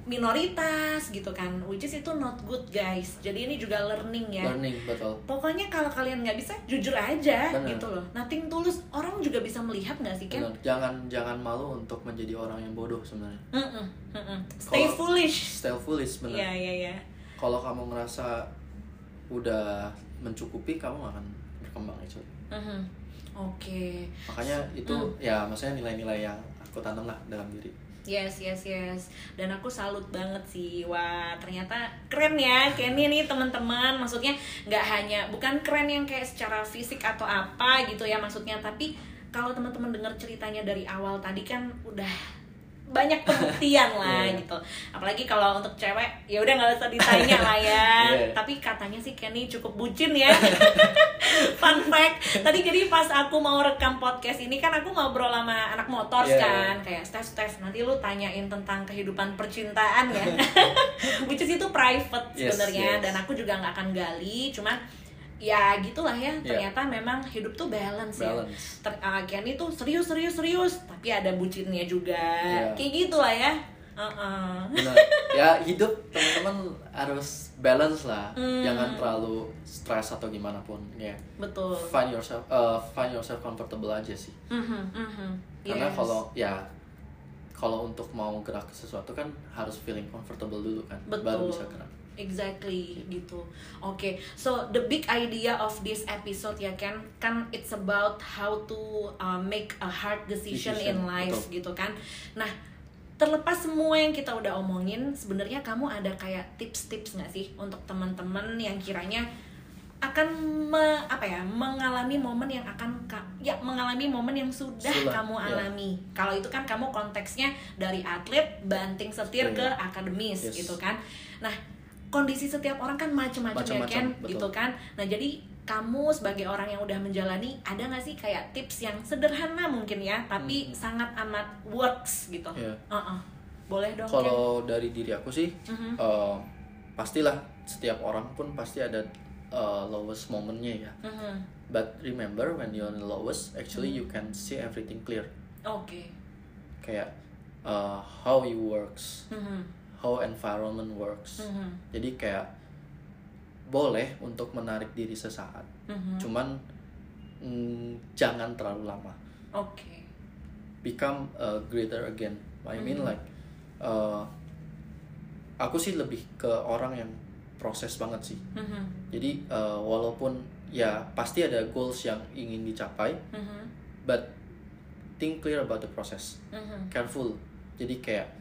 minoritas gitu kan. Which is itu not good guys. Jadi ini juga learning ya. learning betul Pokoknya kalau kalian nggak bisa, jujur aja Bener. gitu loh. Nothing tulus. Orang juga bisa melihat nggak sih kan? jangan jangan malu untuk menjadi orang yang bodoh sebenarnya Mm-mm, mm-mm. Stay Kalau- foolish. stay foolish benar Iya iya iya. kalau kamu ngerasa udah mencukupi kamu akan berkembang itu Mhm. Oke. makanya itu Hmm. ya maksudnya nilai-nilai yang aku tanam lah dalam diri Yes yes yes. Dan aku salut banget sih. Wah ternyata keren ya Kenny nih teman-teman. Maksudnya nggak hanya bukan keren yang kayak secara fisik atau apa gitu ya maksudnya, tapi kalau teman-teman dengar ceritanya dari awal tadi kan udah banyak pembuktian lah yeah. gitu apalagi kalau untuk cewek ya udah nggak usah ditanya lah ya yeah. tapi katanya sih Kenny cukup bucin ya fun fact tadi jadi pas aku mau rekam podcast ini kan aku ngobrol sama anak motor yeah. kan kayak Steph Steph nanti lu tanyain tentang kehidupan percintaan ya which is itu private sebenarnya yes, yes. dan aku juga nggak akan gali cuma ya gitulah ya yeah. ternyata memang hidup tuh balance, ya. balance. ya Ter uh, Kenny tuh serius serius serius tapi ada bucinnya juga yeah. kayak gitulah ya uh -uh. ya hidup teman-teman harus balance lah mm. jangan terlalu stres atau gimana pun ya betul find yourself uh, find yourself comfortable aja sih mm -hmm, mm -hmm. karena yes. kalau ya kalau untuk mau gerak ke sesuatu kan harus feeling comfortable dulu kan betul. baru bisa gerak exactly gitu oke okay. so the big idea of this episode ya kan kan it's about how to uh, make a hard decision, decision in life betul. gitu kan nah terlepas semua yang kita udah omongin sebenarnya kamu ada kayak tips-tips nggak sih untuk teman-teman yang kiranya akan me, apa ya mengalami momen yang akan ya mengalami momen yang sudah Sulah, kamu ya. alami. Kalau itu kan kamu konteksnya dari atlet banting setir yeah. ke akademis yes. gitu kan. Nah, kondisi setiap orang kan macam-macam ya kan gitu kan nah jadi kamu sebagai orang yang udah menjalani ada nggak sih kayak tips yang sederhana mungkin ya tapi hmm. sangat amat works gitu yeah. uh -uh. boleh dong kalau dari diri aku sih uh -huh. uh, pastilah setiap orang pun pasti ada uh, lowest momennya ya uh -huh. but remember when you're the lowest actually uh -huh. you can see everything clear oke okay. kayak uh, how you works uh -huh how environment works. Mm -hmm. Jadi kayak boleh untuk menarik diri sesaat, mm -hmm. cuman mm, jangan terlalu lama. Oke. Okay. Become uh, greater again. I mean mm -hmm. like, uh, aku sih lebih ke orang yang proses banget sih. Mm -hmm. Jadi uh, walaupun ya pasti ada goals yang ingin dicapai, mm -hmm. but think clear about the process. Mm -hmm. Careful. Jadi kayak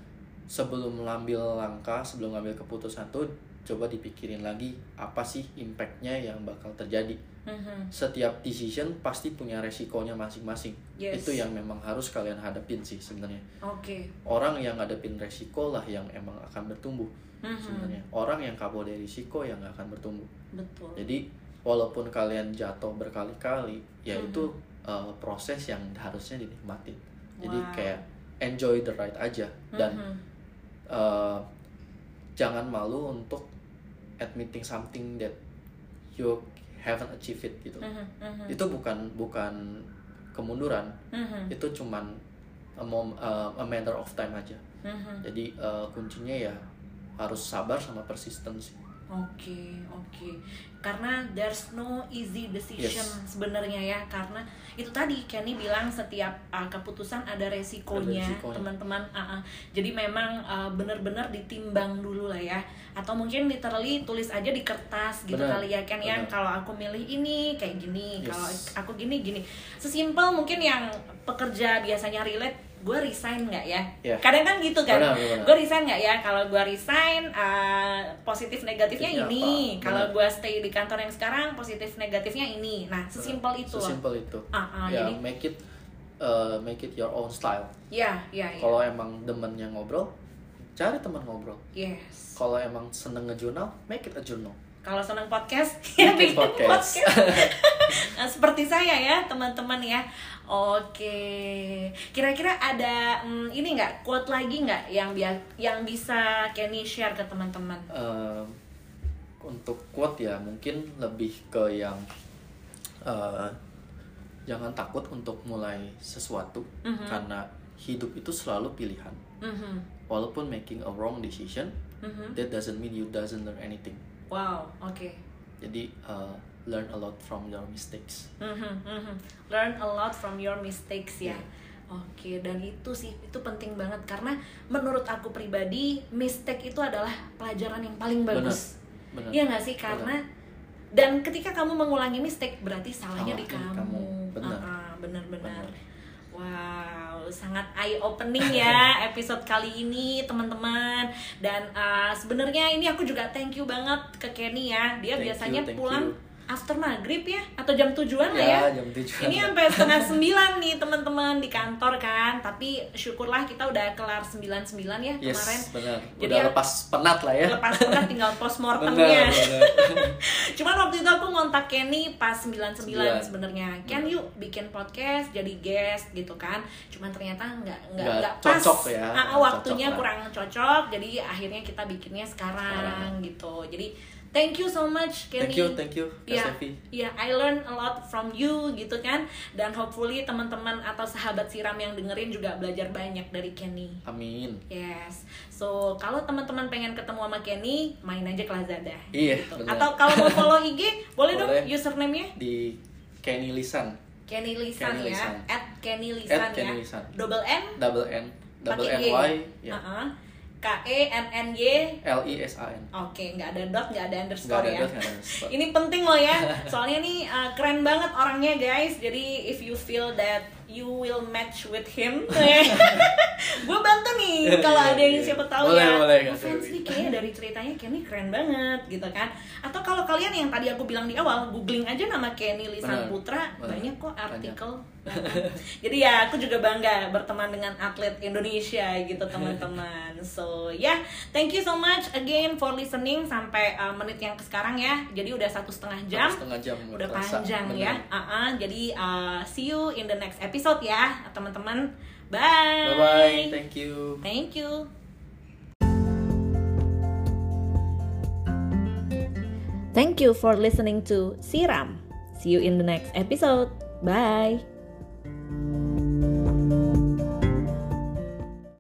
sebelum mengambil langkah sebelum mengambil keputusan tuh coba dipikirin lagi apa sih impactnya yang bakal terjadi mm-hmm. setiap decision pasti punya resikonya masing-masing yes. itu yang memang harus kalian hadapin sih sebenarnya okay. orang yang ngadepin resiko lah yang emang akan bertumbuh mm-hmm. sebenarnya orang yang kabur dari resiko yang gak akan bertumbuh betul jadi walaupun kalian jatuh berkali-kali ya mm-hmm. itu uh, proses yang harusnya dinikmatin wow. jadi kayak enjoy the ride aja dan mm-hmm uh, jangan malu untuk admitting something that you haven't achieved it gitu uh -huh. itu bukan bukan kemunduran -huh. itu cuman a, mom, uh, a matter of time aja -huh. jadi uh, kuncinya ya harus sabar sama persistensi Oke, okay, oke. Okay. Karena there's no easy decision yes. sebenarnya ya, karena itu tadi Kenny bilang setiap uh, keputusan ada resikonya, teman-teman. Uh, uh. Jadi memang uh, benar-benar ditimbang dulu lah ya. Atau mungkin literally tulis aja di kertas gitu bener, kali ya kan ya. Kalau aku milih ini kayak gini, yes. kalau aku gini gini. Sesimpel mungkin yang pekerja biasanya relate gue resign nggak ya? Yeah. Kadang kan gitu kan, gue resign nggak ya? Kalau gue resign, uh, positif negatifnya ini. Kalau gue stay di kantor yang sekarang, positif negatifnya ini. Nah, sesimpel itu. Sesimpel itu. Uh, uh, ya, jadi, make it, uh, make it your own style. Yeah, iya. Yeah, yeah. Kalau emang demennya ngobrol, cari teman ngobrol. Yes. Kalau emang seneng ngejurnal, make it a journal kalau senang podcast ya bikin podcast, podcast. nah, seperti saya ya teman-teman ya oke kira-kira ada hmm, ini nggak quote lagi nggak yang biar yang bisa Kenny share ke teman-teman uh, untuk quote ya mungkin lebih ke yang uh, jangan takut untuk mulai sesuatu uh -huh. karena hidup itu selalu pilihan uh -huh. walaupun making a wrong decision uh -huh. that doesn't mean you doesn't learn anything Wow, oke. Okay. Jadi uh, learn a lot from your mistakes. Mm-hmm, mm-hmm. Learn a lot from your mistakes ya. Yeah. Oke, okay, dan itu sih itu penting banget karena menurut aku pribadi mistake itu adalah pelajaran yang paling bagus. Benar. Iya nggak sih? Karena benar. dan ketika kamu mengulangi mistake berarti salahnya Salah di kamu. kamu. Benar. Uh-uh, benar-benar. Wow, sangat eye opening ya episode kali ini teman-teman. Dan uh, sebenarnya ini aku juga thank you banget ke Kenny ya. Dia thank biasanya you, pulang you. After maghrib ya atau jam tujuan lah Ya, ya jam tujuan ini sampai setengah sembilan nih teman-teman di kantor kan tapi syukurlah kita udah kelar sembilan sembilan ya Yes, kemarin benar. Jadi Udah ya- lepas penat lah ya. lepas penat tinggal Benar, postmortemnya benar. Cuman waktu itu aku ngontak Kenny pas 99 Sembilan. sebenarnya. Ken yuk bikin podcast jadi guest gitu kan. Cuman ternyata nggak nggak Nggak pas. cocok ya, Ah, nggak waktunya cocok lah. kurang cocok. Jadi akhirnya kita bikinnya sekarang gitu. Jadi thank you so much Kenny. Thank you, thank you, Iya, Sevi. iya, I learn a lot from you gitu kan. Dan hopefully teman-teman atau sahabat siram yang dengerin juga belajar banyak dari Kenny. Amin. Yes, so kalau teman-teman pengen ketemu sama Kenny, main aja ke Lazada. Iya, gitu. Atau kalau mau follow IG, boleh dong Boleh. username-nya Di Kenny Lisan. Kenny Lisan Kenny ya, Lisan. at Kenny Lisan At ya, Kenny Lisan. double N, Double N, double N Y, ya. Uh-uh. K E N N Y. L I S A N. Oke, nggak ada dot, nggak ada underscore ada ya. dot, nggak ada underscore. Ini penting loh ya, soalnya nih uh, keren banget orangnya guys. Jadi if you feel that you will match with him, gue bantu nih kalau ada yang siapa tahu Boleh, ya. boleh, Kak Fans nih kayaknya dari ceritanya Kenny keren banget gitu kan. Atau kalau kalian yang tadi aku bilang di awal, googling aja nama Kenny Lisan Putra, banyak kok Banyak. Jadi ya aku juga bangga berteman dengan atlet Indonesia gitu teman-teman. So ya, yeah, thank you so much again for listening sampai uh, menit yang sekarang ya. Jadi udah satu setengah jam. Satu setengah jam, Udah kerasa, panjang bener. ya. Uh-uh, jadi uh, see you in the next episode ya teman-teman. Bye. Bye bye. Thank you. Thank you. Thank you for listening to Siram. See you in the next episode. Bye.